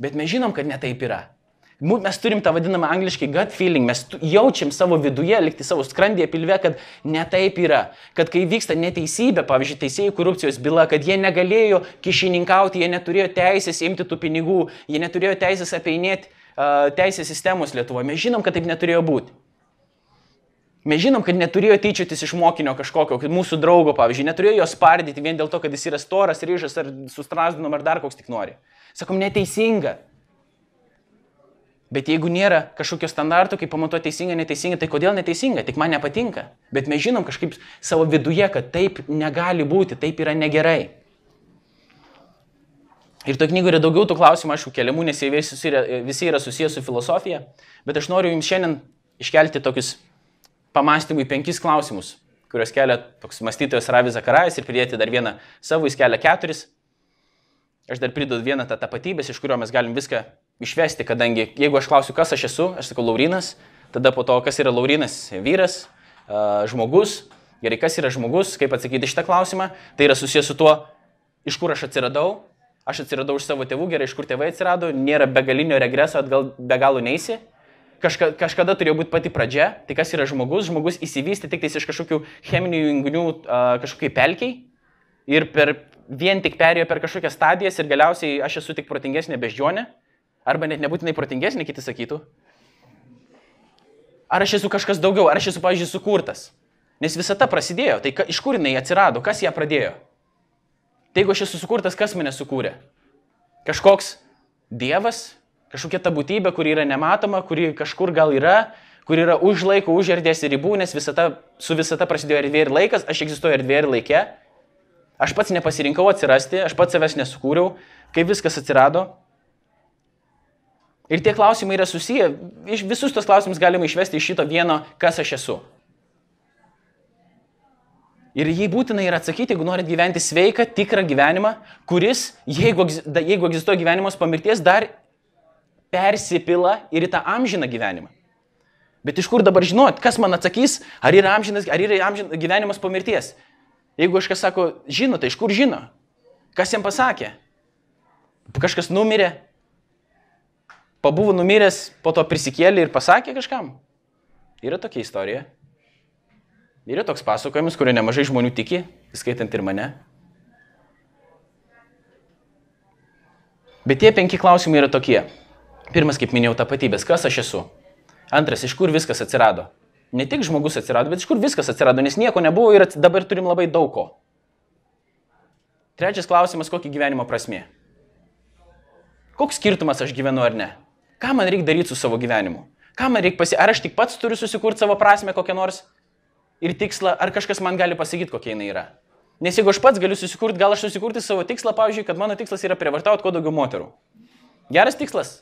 Bet mes žinom, kad ne taip yra. Mes turim tą vadinamą angliškai gut feeling, mes jaučiam savo viduje, likti savo skrandėje, pilve, kad ne taip yra. Kad kai vyksta neteisybė, pavyzdžiui, teisėjų korupcijos byla, kad jie negalėjo kišininkauti, jie neturėjo teisės imti tų pinigų, jie neturėjo teisės apeinėti uh, teisės sistemos Lietuvoje. Mes žinom, kad taip neturėjo būti. Mes žinom, kad neturėjo tyčiotis iš mokinio kažkokio, mūsų draugo, pavyzdžiui, neturėjo jo spardyti vien dėl to, kad jis yra storas, ryžas ar sustrasdinom ar dar koks tik nori. Sakom, neteisinga. Bet jeigu nėra kažkokio standarto, kaip pamatuoti teisinga, neteisinga, tai kodėl neteisinga? Tik man nepatinka. Bet mes žinom kažkaip savo viduje, kad taip negali būti, taip yra negerai. Ir to knygų yra daugiau tų klausimų, aišku, keliamų, nes jie visi yra, visi yra susijęs su filosofija. Bet aš noriu jums šiandien iškelti tokius pamastymui penkis klausimus, kuriuos kelia toks mąstytojas Ravi Zakarajas ir pridėti dar vieną savo, jis kelia keturis. Aš dar pridedu vieną tą tapatybės, iš kurio mes galim viską išvesti, kadangi jeigu aš klausiu, kas aš esu, aš sakau Laurinas, tada po to, kas yra Laurinas, vyras, žmogus, gerai, kas yra žmogus, kaip atsakyti šitą klausimą, tai yra susijęs su tuo, iš kur aš atsiradau, aš atsiradau iš savo tėvų, gerai, iš kur tėvai atsirado, nėra begalinio regreso, atgal be galo neįsi. Kažka, kažkada turėjo būti pati pradžia, tai kas yra žmogus, žmogus įsivystė tik iš kažkokių cheminių junginių kažkokiai pelkiai ir per, vien tik perėjo per kažkokias stadijas ir galiausiai aš esu tik protingesnė beždžionė, arba net nebūtinai protingesnė, kiti sakytų. Ar aš esu kažkas daugiau, ar aš esu, pavyzdžiui, sukurtas. Nes visata prasidėjo, tai ka, iš kur jinai atsirado, kas ją pradėjo. Tai jeigu aš esu sukurtas, kas mane sukūrė? Kažkoks dievas, kažkokia ta būtybė, kuri yra nematoma, kuri kažkur gal yra, kuri yra už laiko, už erdvės ribų, nes visata, su visata prasidėjo erdvė ir laikas, aš egzistuoju erdvė ir laike. Aš pats nepasirinkau atsirasti, aš pats savęs nesukūriau, kaip viskas atsirado. Ir tie klausimai yra susiję, iš visus tos klausimus galima išvesti iš šito vieno, kas aš esu. Ir jį būtina yra atsakyti, jeigu norit gyventi sveiką, tikrą gyvenimą, kuris, jeigu, jeigu egzistuoja gyvenimas po mirties, dar persipila ir į tą amžiną gyvenimą. Bet iš kur dabar žinot, kas man atsakys, ar yra, amžinas, ar yra amžin, gyvenimas po mirties? Jeigu kažkas sako, žino, tai iš kur žino? Kas jam pasakė? Kažkas numirė, pabuvo numiręs, po to prisikėlė ir pasakė kažkam. Yra tokia istorija. Yra toks pasakojimas, kurio nemažai žmonių tiki, įskaitant ir mane. Bet tie penki klausimai yra tokie. Pirmas, kaip minėjau, tapatybės. Kas aš esu? Antras, iš kur viskas atsirado? Ne tik žmogus atsirado, bet iš kur viskas atsirado, nes nieko nebuvo ir dabar turim labai daug ko. Trečias klausimas, kokia gyvenimo prasmė? Koks skirtumas aš gyvenu ar ne? Ką man reikia daryti su savo gyvenimu? Ką man reikia pasi... Ar aš tik pats turiu susikurti savo prasme kokią nors ir tikslą, ar kažkas man gali pasakyti, kokia jinai yra? Nes jeigu aš pats galiu susikurti, gal aš susikurti savo tikslą, pavyzdžiui, kad mano tikslas yra prievartauti kuo daugiau moterų. Geras tikslas?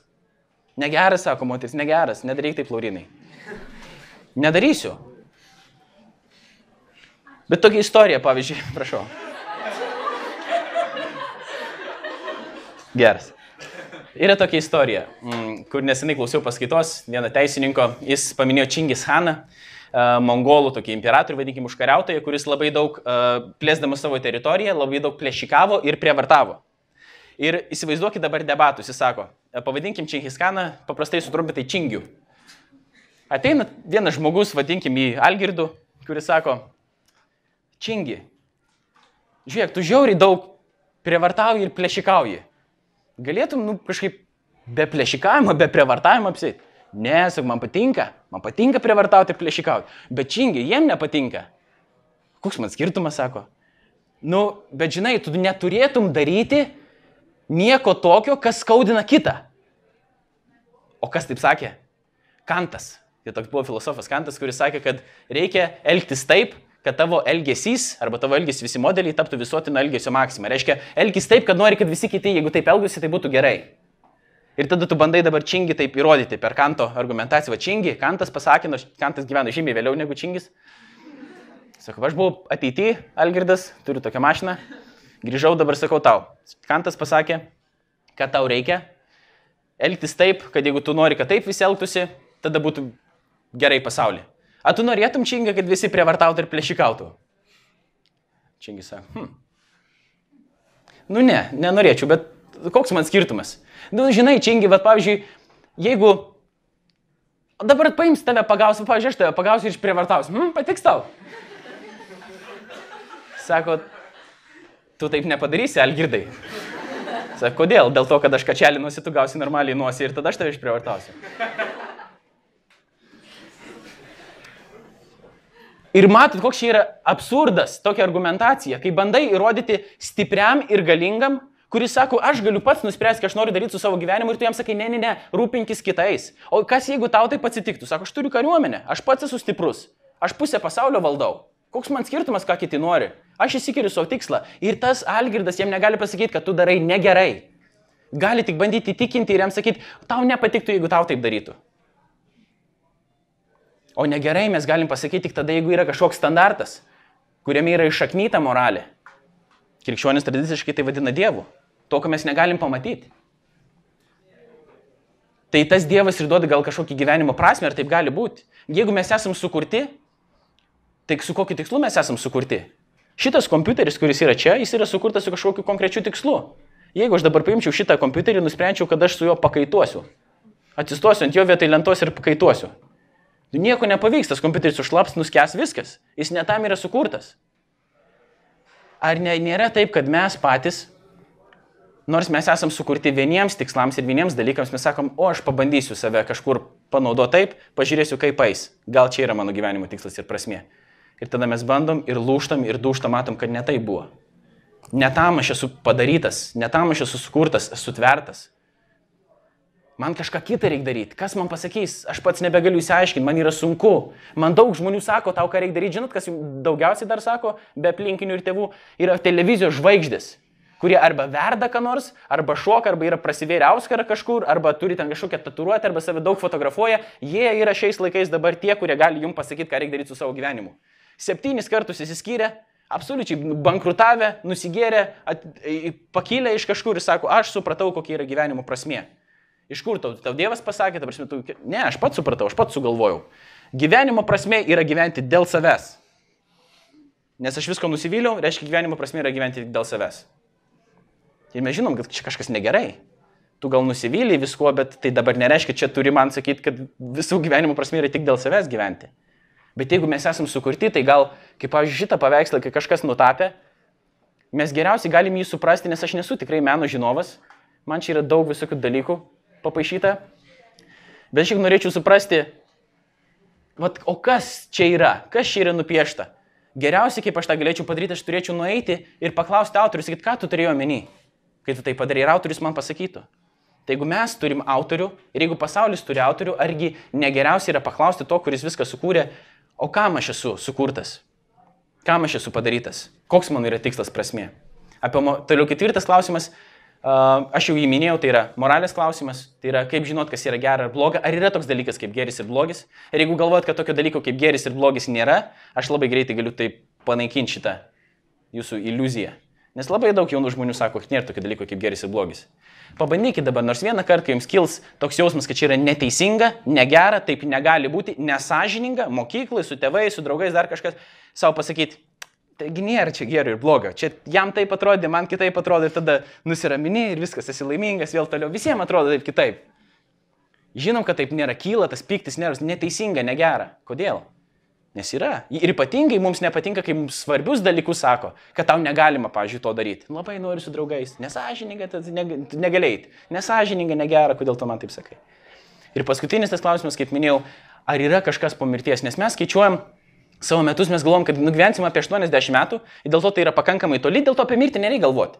Negeras, sako moteris, negeras, nedaryk taip, Laurinai. Nedarysiu. Bet tokia istorija, pavyzdžiui, prašau. Geras. Yra tokia istorija, mm, kur nesenai klausiau paskaitos vieno teisininko, jis paminėjo Čingis Haną, e, mongolų tokį imperatorių, vadinkime, užkariautoją, kuris labai daug, e, plėsdamas savo teritoriją, labai daug plėšikavo ir prievartavo. Ir įsivaizduokit dabar debatus, jis sako, pavadinkim Čingiskaną, paprastai sutrumpintai Čingių. Ateina vienas žmogus, vadinkim jį Algirdu, kuris sako, Čingi, žiūrėk, tu žiauriai daug prievartauji ir plėšikauji. Galėtum, nu, kažkaip be plėšikavimo, be prievartavimo apsėti. Ne, sak, man patinka, man patinka prievartauti ir plėšikauti. Bet čingi, jiem nepatinka. Koks man skirtumas, sako. Nu, bet žinai, tu neturėtum daryti nieko tokio, kas skaudina kitą. O kas taip sakė? Kantas. Tai toks buvo filosofas Kantas, kuris sakė, kad reikia elgtis taip, kad tavo elgesys arba tavo elgesys visi modeliai taptų visuotino elgesio maksima. Reiškia, elgis taip, kad nori, kad visi kiti, jeigu taip elgiasi, tai būtų gerai. Ir tada tu bandai dabar čingi taip įrodyti per kanto argumentaciją. Va čingi, kantas pasakė, nors kantas gyveno žymiai vėliau negu čingis. Sakau, aš buvau ateity, Algirdas, turiu tokią mašiną. Grįžau, dabar sakau tau. Kantas pasakė, kad tau reikia elgtis taip, kad jeigu tu nori, kad taip visi elgtųsi, tada būtų gerai pasaulyje. A tu norėtum čingą, kad visi prievartautų ir plėšikautų? Čingis sako, hm. Nu ne, nenorėčiau, bet koks man skirtumas? Nu, žinai, čingi, bet pavyzdžiui, jeigu dabar paims tave pagausiu, pavyzdžiui, aš tave pagausiu ir išprievartausiu. Hmm, patiks tau. Sako, tu taip nepadarysi, Algirdai. Sako, kodėl? Dėl to, kad aš kačelinuosi, tu gausi normaliai nuosi ir tada aš tave išprievartausiu. Ir matot, koks čia yra absurdas, tokia argumentacija, kai bandai įrodyti stipriam ir galingam, kuris sako, aš galiu pats nuspręsti, ką aš noriu daryti su savo gyvenimu ir tu jam sakai, ne, ne, ne, rūpinkis kitais. O kas jeigu tau tai atsitiktų? Sako, aš turiu kariuomenę, aš pats esu stiprus, aš pusę pasaulio valdau. Koks man skirtumas, ką kiti nori? Aš įsikiriu savo tikslą. Ir tas Algirdas jam negali pasakyti, kad tu darai negerai. Gali tik bandyti įtikinti ir jam sakyti, tau nepatiktų, jeigu tau taip darytų. O negerai mes galim pasakyti tik tada, jeigu yra kažkoks standartas, kuriame yra iššaknyta moralė. Krikščionis tradiciškai tai vadina Dievu. To, ko mes negalim pamatyti. Tai tas Dievas ir duoda gal kažkokį gyvenimo prasme, ar taip gali būti. Jeigu mes esam sukurti, tai su kokiu tikslu mes esam sukurti? Šitas kompiuteris, kuris yra čia, jis yra sukurtas su kažkokiu konkrečiu tikslu. Jeigu aš dabar paimčiau šitą kompiuterį nusprendžiau, kad aš su juo pakaituosiu, atsistosiu ant jo vietoj lentos ir pakaituosiu, Nieko nepavyks, tas kompiuteris užlaps, nuskęs viskas. Jis netam yra sukurtas. Ar ne, nėra taip, kad mes patys, nors mes esam sukurti vieniems tikslams ir vieniems dalykams, mes sakom, o aš pabandysiu save kažkur panaudoti taip, pažiūrėsiu kaip eis. Gal čia yra mano gyvenimo tikslas ir prasme. Ir tada mes bandom ir lūštam ir duštam, matom, kad ne tai buvo. Ne tam aš esu padarytas, ne tam aš esu sukurtas, esu tvertas. Man kažką kitą reikia daryti. Kas man pasakys? Aš pats nebegaliu įsiaiškinti, man yra sunku. Man daug žmonių sako, tau ką reikia daryti. Žinot, kas jums daugiausiai dar sako, be aplinkinių ir tėvų, yra televizijos žvaigždės kurie arba verda ką nors, arba šoka, arba yra prasivėrę auskarą kažkur, arba turi ten kažkokią tatuiruotę, arba save daug fotografuoja. Jie yra šiais laikais dabar tie, kurie gali jums pasakyti, ką reikia daryti su savo gyvenimu. Septynis kartus įsiskyrė, absoliučiai bankrutavę, nusigėrė, at, pakilę iš kažkur ir sako, aš supratau, kokia yra gyvenimo prasmė. Iš kur tau, tau Dievas pasakė, ta prasme, tu... Ne, aš pats supratau, aš pats sugalvojau. Gyvenimo prasme yra gyventi dėl savęs. Nes aš visko nusivyliau, reiškia, gyvenimo prasme yra gyventi dėl savęs. Ir mes žinom, kad čia kažkas negerai. Tu gal nusivylai visko, bet tai dabar nereiškia, čia turi man sakyti, kad visų gyvenimo prasme yra tik dėl savęs gyventi. Bet jeigu mes esam sukurti, tai gal, kaip, pavyzdžiui, šitą paveikslą, kai kažkas nutapė, mes geriausiai galim jį suprasti, nes aš nesu tikrai meno žinovas, man čia yra daug visokių dalykų, papaišyta. Bet aš tik norėčiau suprasti, vat, o kas čia yra, kas čia yra nupiešta. Geriausiai, kaip aš tą galėčiau padaryti, aš turėčiau nueiti ir paklausti autorius, sakyti, ką tu turėjai omeny, kai tu tai padarai ir autorius man pasakytų. Tai jeigu mes turim autorių ir jeigu pasaulis turi autorių, argi negeriausia yra paklausti to, kuris viską sukūrė, o kam aš esu sukurtas, kam aš esu padarytas, koks mano yra tikslas prasme. Apie toliau ketvirtas klausimas Aš jau jį minėjau, tai yra moralės klausimas, tai yra kaip žinot, kas yra gera ar bloga, ar yra toks dalykas kaip geris ir blogis. Ir jeigu galvojat, kad tokio dalyko kaip geris ir blogis nėra, aš labai greitai galiu tai panaikinti šitą jūsų iliuziją. Nes labai daug jaunų žmonių sako, kad nėra tokio dalyko kaip geris ir blogis. Pabandykite dabar, nors vieną kartą, kai jums kils toks jausmas, kad čia yra neteisinga, negera, taip negali būti, nesažininga, mokyklai, su tėvais, su draugais, dar kažkas, savo pasakyti, Taigi nėra čia gero ir blogo. Čia jam taip atrodė, man kitaip atrodė ir tada nusiramini ir viskas, esi laimingas, vėl toliau. Visiems atrodo taip kitaip. Žinom, kad taip nėra, kyla tas piktis nervas, neteisinga, negera. Kodėl? Nes yra. Ir ypatingai mums nepatinka, kai mums svarbius dalykus sako, kad tau negalima, pažiūrėjau, to daryti. Labai noriu su draugais. Nesažininga, negalėjai. Nesažininga, negera, kodėl tu man taip sakai. Ir paskutinis tas klausimas, kaip minėjau, ar yra kažkas po mirties, nes mes skaičiuojam Savo metus mes galvom, kad nugyvensim apie 80 metų dėl to tai yra pakankamai toli, dėl to apie mirtį nereikia galvoti.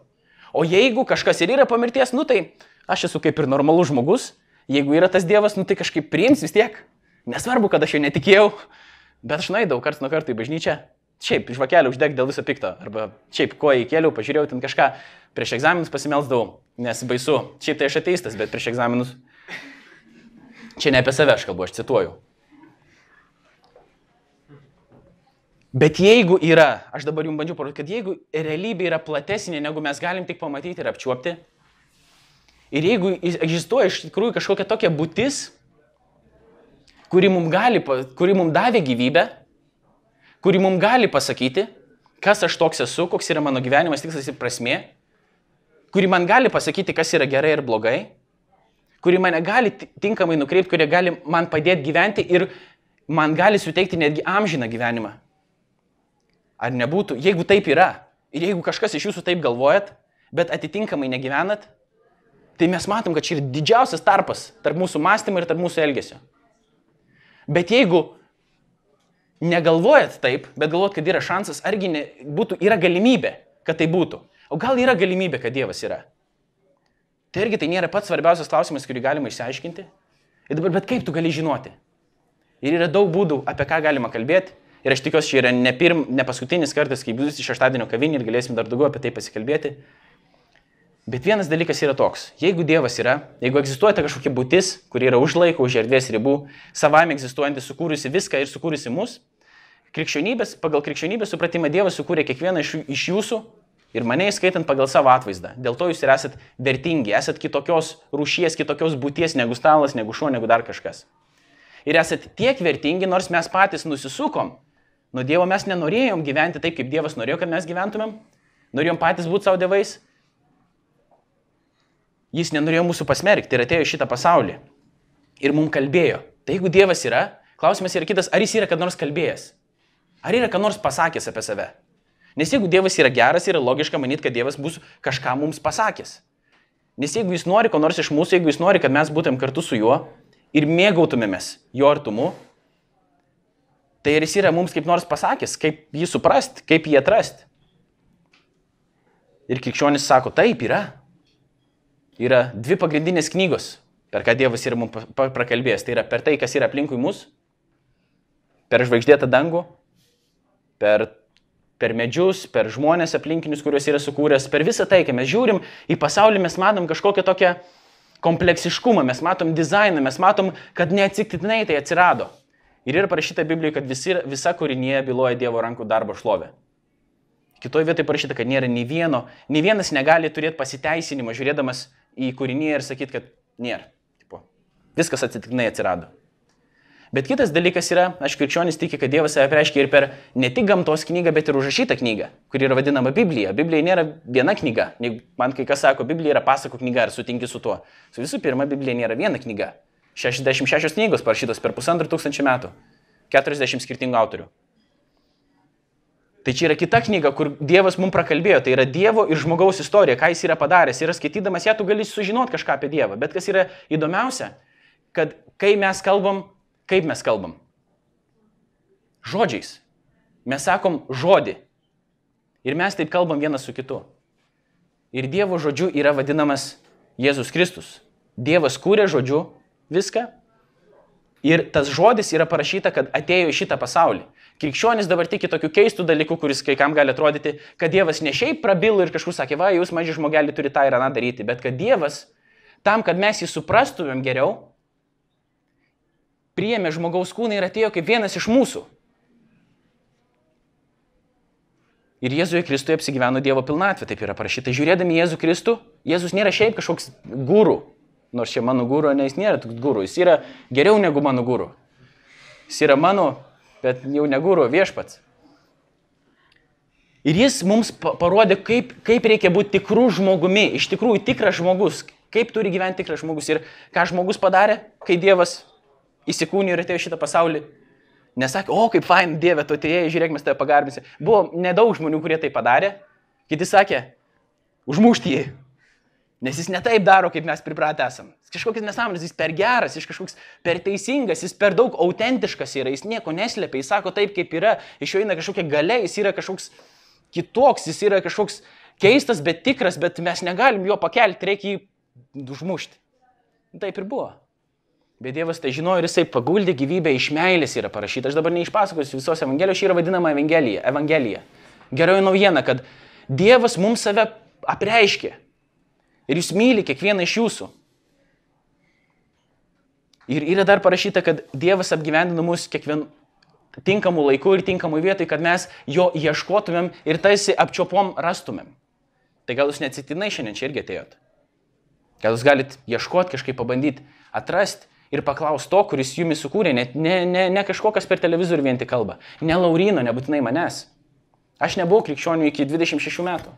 O jeigu kažkas ir yra po mirties, nu tai aš esu kaip ir normalus žmogus, jeigu yra tas Dievas, nu tai kažkaip priims vis tiek. Nesvarbu, kad aš jo netikėjau, bet aš naidau karts nuo karto į bažnyčią. Šiaip žvakelį uždeg dėl viso pikto. Arba šiaip ko įkėliau, pažiūrėjau ten kažką, prieš egzaminus pasimelsdavau, nes baisu. Šiaip tai aš ateistas, bet prieš egzaminus. Čia ne apie save aš kalbu, aš cituoju. Bet jeigu yra, aš dabar jums bandžiau parodyti, kad jeigu realybė yra platesnė, negu mes galim tik pamatyti ir apčiuopti, ir jeigu egzistuoja iš tikrųjų kažkokia tokia būtis, kuri mums, gali, kuri mums davė gyvybę, kuri mums gali pasakyti, kas aš toks esu, koks yra mano gyvenimas, tikslas ir prasme, kuri man gali pasakyti, kas yra gerai ir blogai, kuri mane gali ti- tinkamai nukreipti, kurie gali man padėti gyventi ir man gali suteikti netgi amžiną gyvenimą. Ar nebūtų, jeigu taip yra ir jeigu kažkas iš jūsų taip galvojat, bet atitinkamai negyvenat, tai mes matom, kad čia yra didžiausias tarpas tarp mūsų mąstymo ir tarp mūsų elgesio. Bet jeigu negalvojat taip, bet galvojat, kad yra šansas, argi ne, būtų, yra galimybė, kad tai būtų. O gal yra galimybė, kad Dievas yra? Tai irgi tai nėra pats svarbiausias klausimas, kurį galima išsiaiškinti. Ir dabar, bet kaip tu gali žinoti? Ir yra daug būdų, apie ką galima kalbėti. Ir aš tikiuosi, čia yra ne, pirm, ne paskutinis kartas, kai jūs iš šeštadienio kavinį ir galėsim dar daugiau apie tai pasikalbėti. Bet vienas dalykas yra toks. Jeigu Dievas yra, jeigu egzistuoja ta kažkokia būtis, kuri yra už laiko, už erdvės ribų, savame egzistuojanti, sukūrusi viską ir sukūrusi mus, krikščionybės, pagal krikščionybės supratimą Dievas sukūrė kiekvieną iš, iš jūsų ir mane įskaitant pagal savo atvaizdą. Dėl to jūs ir esat vertingi, esat kitokios rūšies, kitokios būties negu stalas, negu šuo, negu dar kažkas. Ir esat tiek vertingi, nors mes patys nusisukom nuo Dievo, mes nenorėjom gyventi taip, kaip Dievas norėjo, kad mes gyventumėm, norėjom patys būti savo dievais. Jis nenorėjo mūsų pasmerkti ir atėjo į šitą pasaulį. Ir mums kalbėjo. Tai jeigu Dievas yra, klausimas yra kitas, ar jis yra kad nors kalbėjęs? Ar yra kad nors pasakęs apie save? Nes jeigu Dievas yra geras, yra logiška manyti, kad Dievas bus kažką mums pasakęs. Nes jeigu jis nori ko nors iš mūsų, jeigu jis nori, kad mes būtum kartu su juo ir mėgautumėmės jo artumu, tai ir jis yra mums kaip nors pasakęs, kaip jį suprast, kaip jį atrast. Ir krikščionis sako, taip yra. Yra dvi pagrindinės knygos, per ką Dievas yra mums prakalbėjęs. Tai yra per tai, kas yra aplinkui mus, per žvaigždėtą dangų, per, per medžius, per žmonės aplinkinius, kuriuos yra sukūręs, per visą tai, kai mes žiūrim į pasaulį, mes matom kažkokią tokią kompleksiškumą, mes matom dizainą, mes matom, kad neatsitiktinai tai atsirado. Ir yra parašyta Biblijoje, kad visi, visa kūrinėje byloja Dievo rankų darbo šlovę. Kitoje vietoje parašyta, kad nėra nei vieno, nei vienas negali turėti pasiteisinimo žiūrėdamas į kūrinį ir sakyti, kad nėra. Tipo, viskas atsitiktinai atsirado. Bet kitas dalykas yra, aš krikščionis tiki, kad Dievas save reiškia ir per ne tik gamtos knygą, bet ir užrašytą knygą, kuri yra vadinama Biblija. Biblija nėra viena knyga. Man kai kas sako, Biblija yra pasakų knyga, ar sutinki su tuo. Su visų pirma, Biblija nėra viena knyga. 66 knygos parašytos per pusantrų tūkstančių metų. 40 skirtingų autorių. Tai čia yra kita knyga, kur Dievas mums prakalbėjo. Tai yra Dievo ir žmogaus istorija, ką jis yra padaręs. Ir skaitydamas ją, tu gali sužinoti kažką apie Dievą. Bet kas yra įdomiausia, kad kai mes kalbam, kaip mes kalbam? Žodžiais. Mes sakom žodį. Ir mes taip kalbam vienas su kitu. Ir Dievo žodžiu yra vadinamas Jėzus Kristus. Dievas kūrė žodžiu viską. Ir tas žodis yra parašyta, kad atėjo į šitą pasaulį. Krikščionis dabar tiki tokių keistų dalykų, kuris kai kam gali atrodyti, kad Dievas ne šiaip prabilo ir kažkur sakė, va, jūs maži žmogelį turi tą ir aną daryti, bet kad Dievas, tam, kad mes jį suprastumėm geriau, priėmė žmogaus kūną ir atėjo kaip vienas iš mūsų. Ir Jėzuje Kristuje apsigyveno Dievo pilnatvė, taip yra parašyta. Žiūrėdami Jėzų Kristų, Jėzus nėra šiaip kažkoks gūrų, nors čia mano gūrų, ne jis nėra toks gūrų, jis yra geriau negu mano gūrų. Jis yra mano, bet jau ne gūrų, viešpats. Ir jis mums pa- parodė, kaip, kaip reikia būti tikrų žmogumi, iš tikrųjų tikras žmogus, kaip turi gyventi tikras žmogus ir ką žmogus padarė, kai Dievas įsikūnijo ir atėjo šitą pasaulį. Nesakė, o kaip fain, Dieve, tu atėjai, žiūrėk, mes tave pagarbinsi. Buvo nedaug žmonių, kurie tai padarė. Kiti sakė, užmušti jį. Nes jis ne taip daro, kaip mes pripratę esam. Kažkokias nesąmonės, jis per geras, jis kažkoks per teisingas, jis per daug autentiškas yra, jis nieko neslėpia, jis sako taip, kaip yra, iš jo eina kažkokia gale, jis yra kažkoks kitoks, jis yra kažkoks keistas, bet tikras, bet mes negalim jo pakelti, reikia jį užmušti. Taip ir buvo. Bet Dievas tai žinojo ir jisai paguldė gyvybę iš meilės yra parašyta. Aš dabar neišpasakosiu visos Evangelijos, ši yra vadinama Evangelija. Evangelija. Geroji naujiena, kad Dievas mums save apreiškė. Ir jūs myli kiekvieną iš jūsų. Ir yra dar parašyta, kad Dievas apgyvendino mus kiekvienu tinkamu laiku ir tinkamu vietoj, kad mes jo ieškotumėm ir tarsi apčiopom rastumėm. Tai gal jūs neatsitinai šiandien čia irgi atėjot? Gal jūs galit ieškoti, kažkaip pabandyti atrasti ir paklausti to, kuris jumis sukūrė, ne, ne, ne, ne kažkokas per televizorių vien tik kalba, ne Laurino, nebūtinai manęs. Aš nebuvau krikščionių iki 26 metų.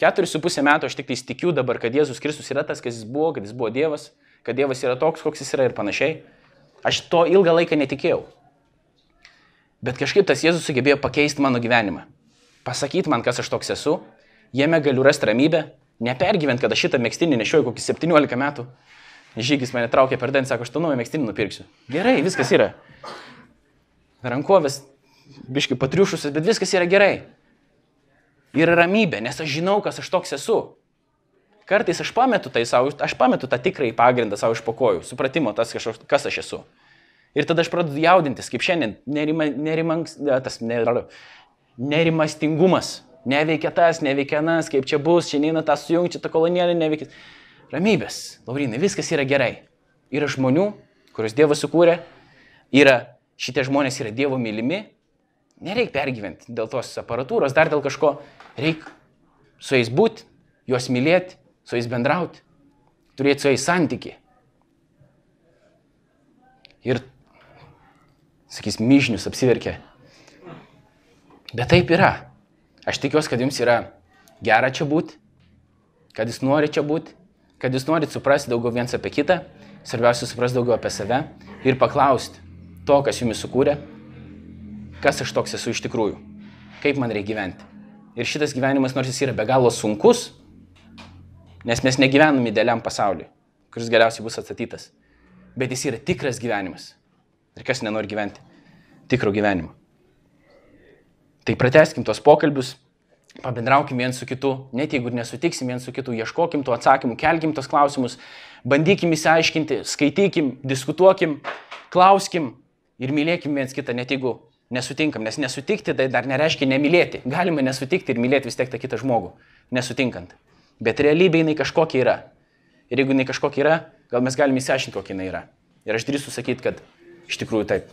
Keturis su pusę metų aš tik tais tikiu dabar, kad Jėzus Kristus yra tas, kas jis buvo, kad jis buvo Dievas, kad Dievas yra toks, koks jis yra ir panašiai. Aš to ilgą laiką netikėjau. Bet kažkaip tas Jėzus sugebėjo pakeisti mano gyvenimą. Pasakyti man, kas aš toks esu, jame galiu rasti ramybę, nepergyvent, kad aš šitą mėgstinį nešioju kokį 17 metų. Žygis mane traukė per dantį, sako, aš tą naują mėgstinį nupirksiu. Gerai, viskas yra. Rankovės, biški patriušusios, bet viskas yra gerai. Yra ramybė, nes aš žinau, kas aš toks esu. Kartais aš pametu tai savo, aš pametu tą tikrąjį pagrindą savo iš pokojų, supratimo, tas, kas aš esu. Ir tada aš pradedu jaudintis, kaip šiandien, nerima, nerimangs, tas ner, nerimastingumas. Neveikia tas, neveikia nas, kaip čia bus, šiandien tą sujungti, tą kolonėlį neveikia. Ramybės, Laurinai, viskas yra gerai. Yra žmonių, kuriuos Dievas sukūrė, yra šitie žmonės yra Dievo mylimi, nereikia pergyventi dėl tos aparatūros, dar dėl kažko, reikia su jais būti, juos mylėti, su jais bendrauti, turėti su jais santyki. Ir, sakys, myžnius apsiverkė. Bet taip yra. Aš tikiuosi, kad jums yra gera čia būti, kad jūs norite čia būti, kad jūs norite suprasti daugiau viens apie kitą, svarbiausia suprasti daugiau apie save ir paklausti to, kas jumis sukūrė, kas aš toks esu iš tikrųjų, kaip man reikia gyventi. Ir šitas gyvenimas, nors jis yra be galo sunkus, nes mes negyvenam idealiam pasauliu, kuris galiausiai bus atstatytas, bet jis yra tikras gyvenimas. Ir kas nenori gyventi tikro gyvenimo. Tai prateskim tos pokalbius, pabendraukim viens su kitu, net jeigu ir nesutiksim viens su kitu, ieškokim tų atsakymų, kelkim tos klausimus, bandykim įsiaiškinti, skaitykim, diskutuokim, klauskim ir mylėkim viens kitą, net jeigu nesutinkam, nes nesutikti tai dar nereiškia nemylėti. Galima nesutikti ir mylėti vis tiek tą kitą žmogų, nesutinkant. Bet realybė jinai kažkokia yra. Ir jeigu jinai kažkokia yra, gal mes galime įsiaiškinti, kokia jinai yra. Ir aš drįstu sakyti, kad iš tikrųjų taip.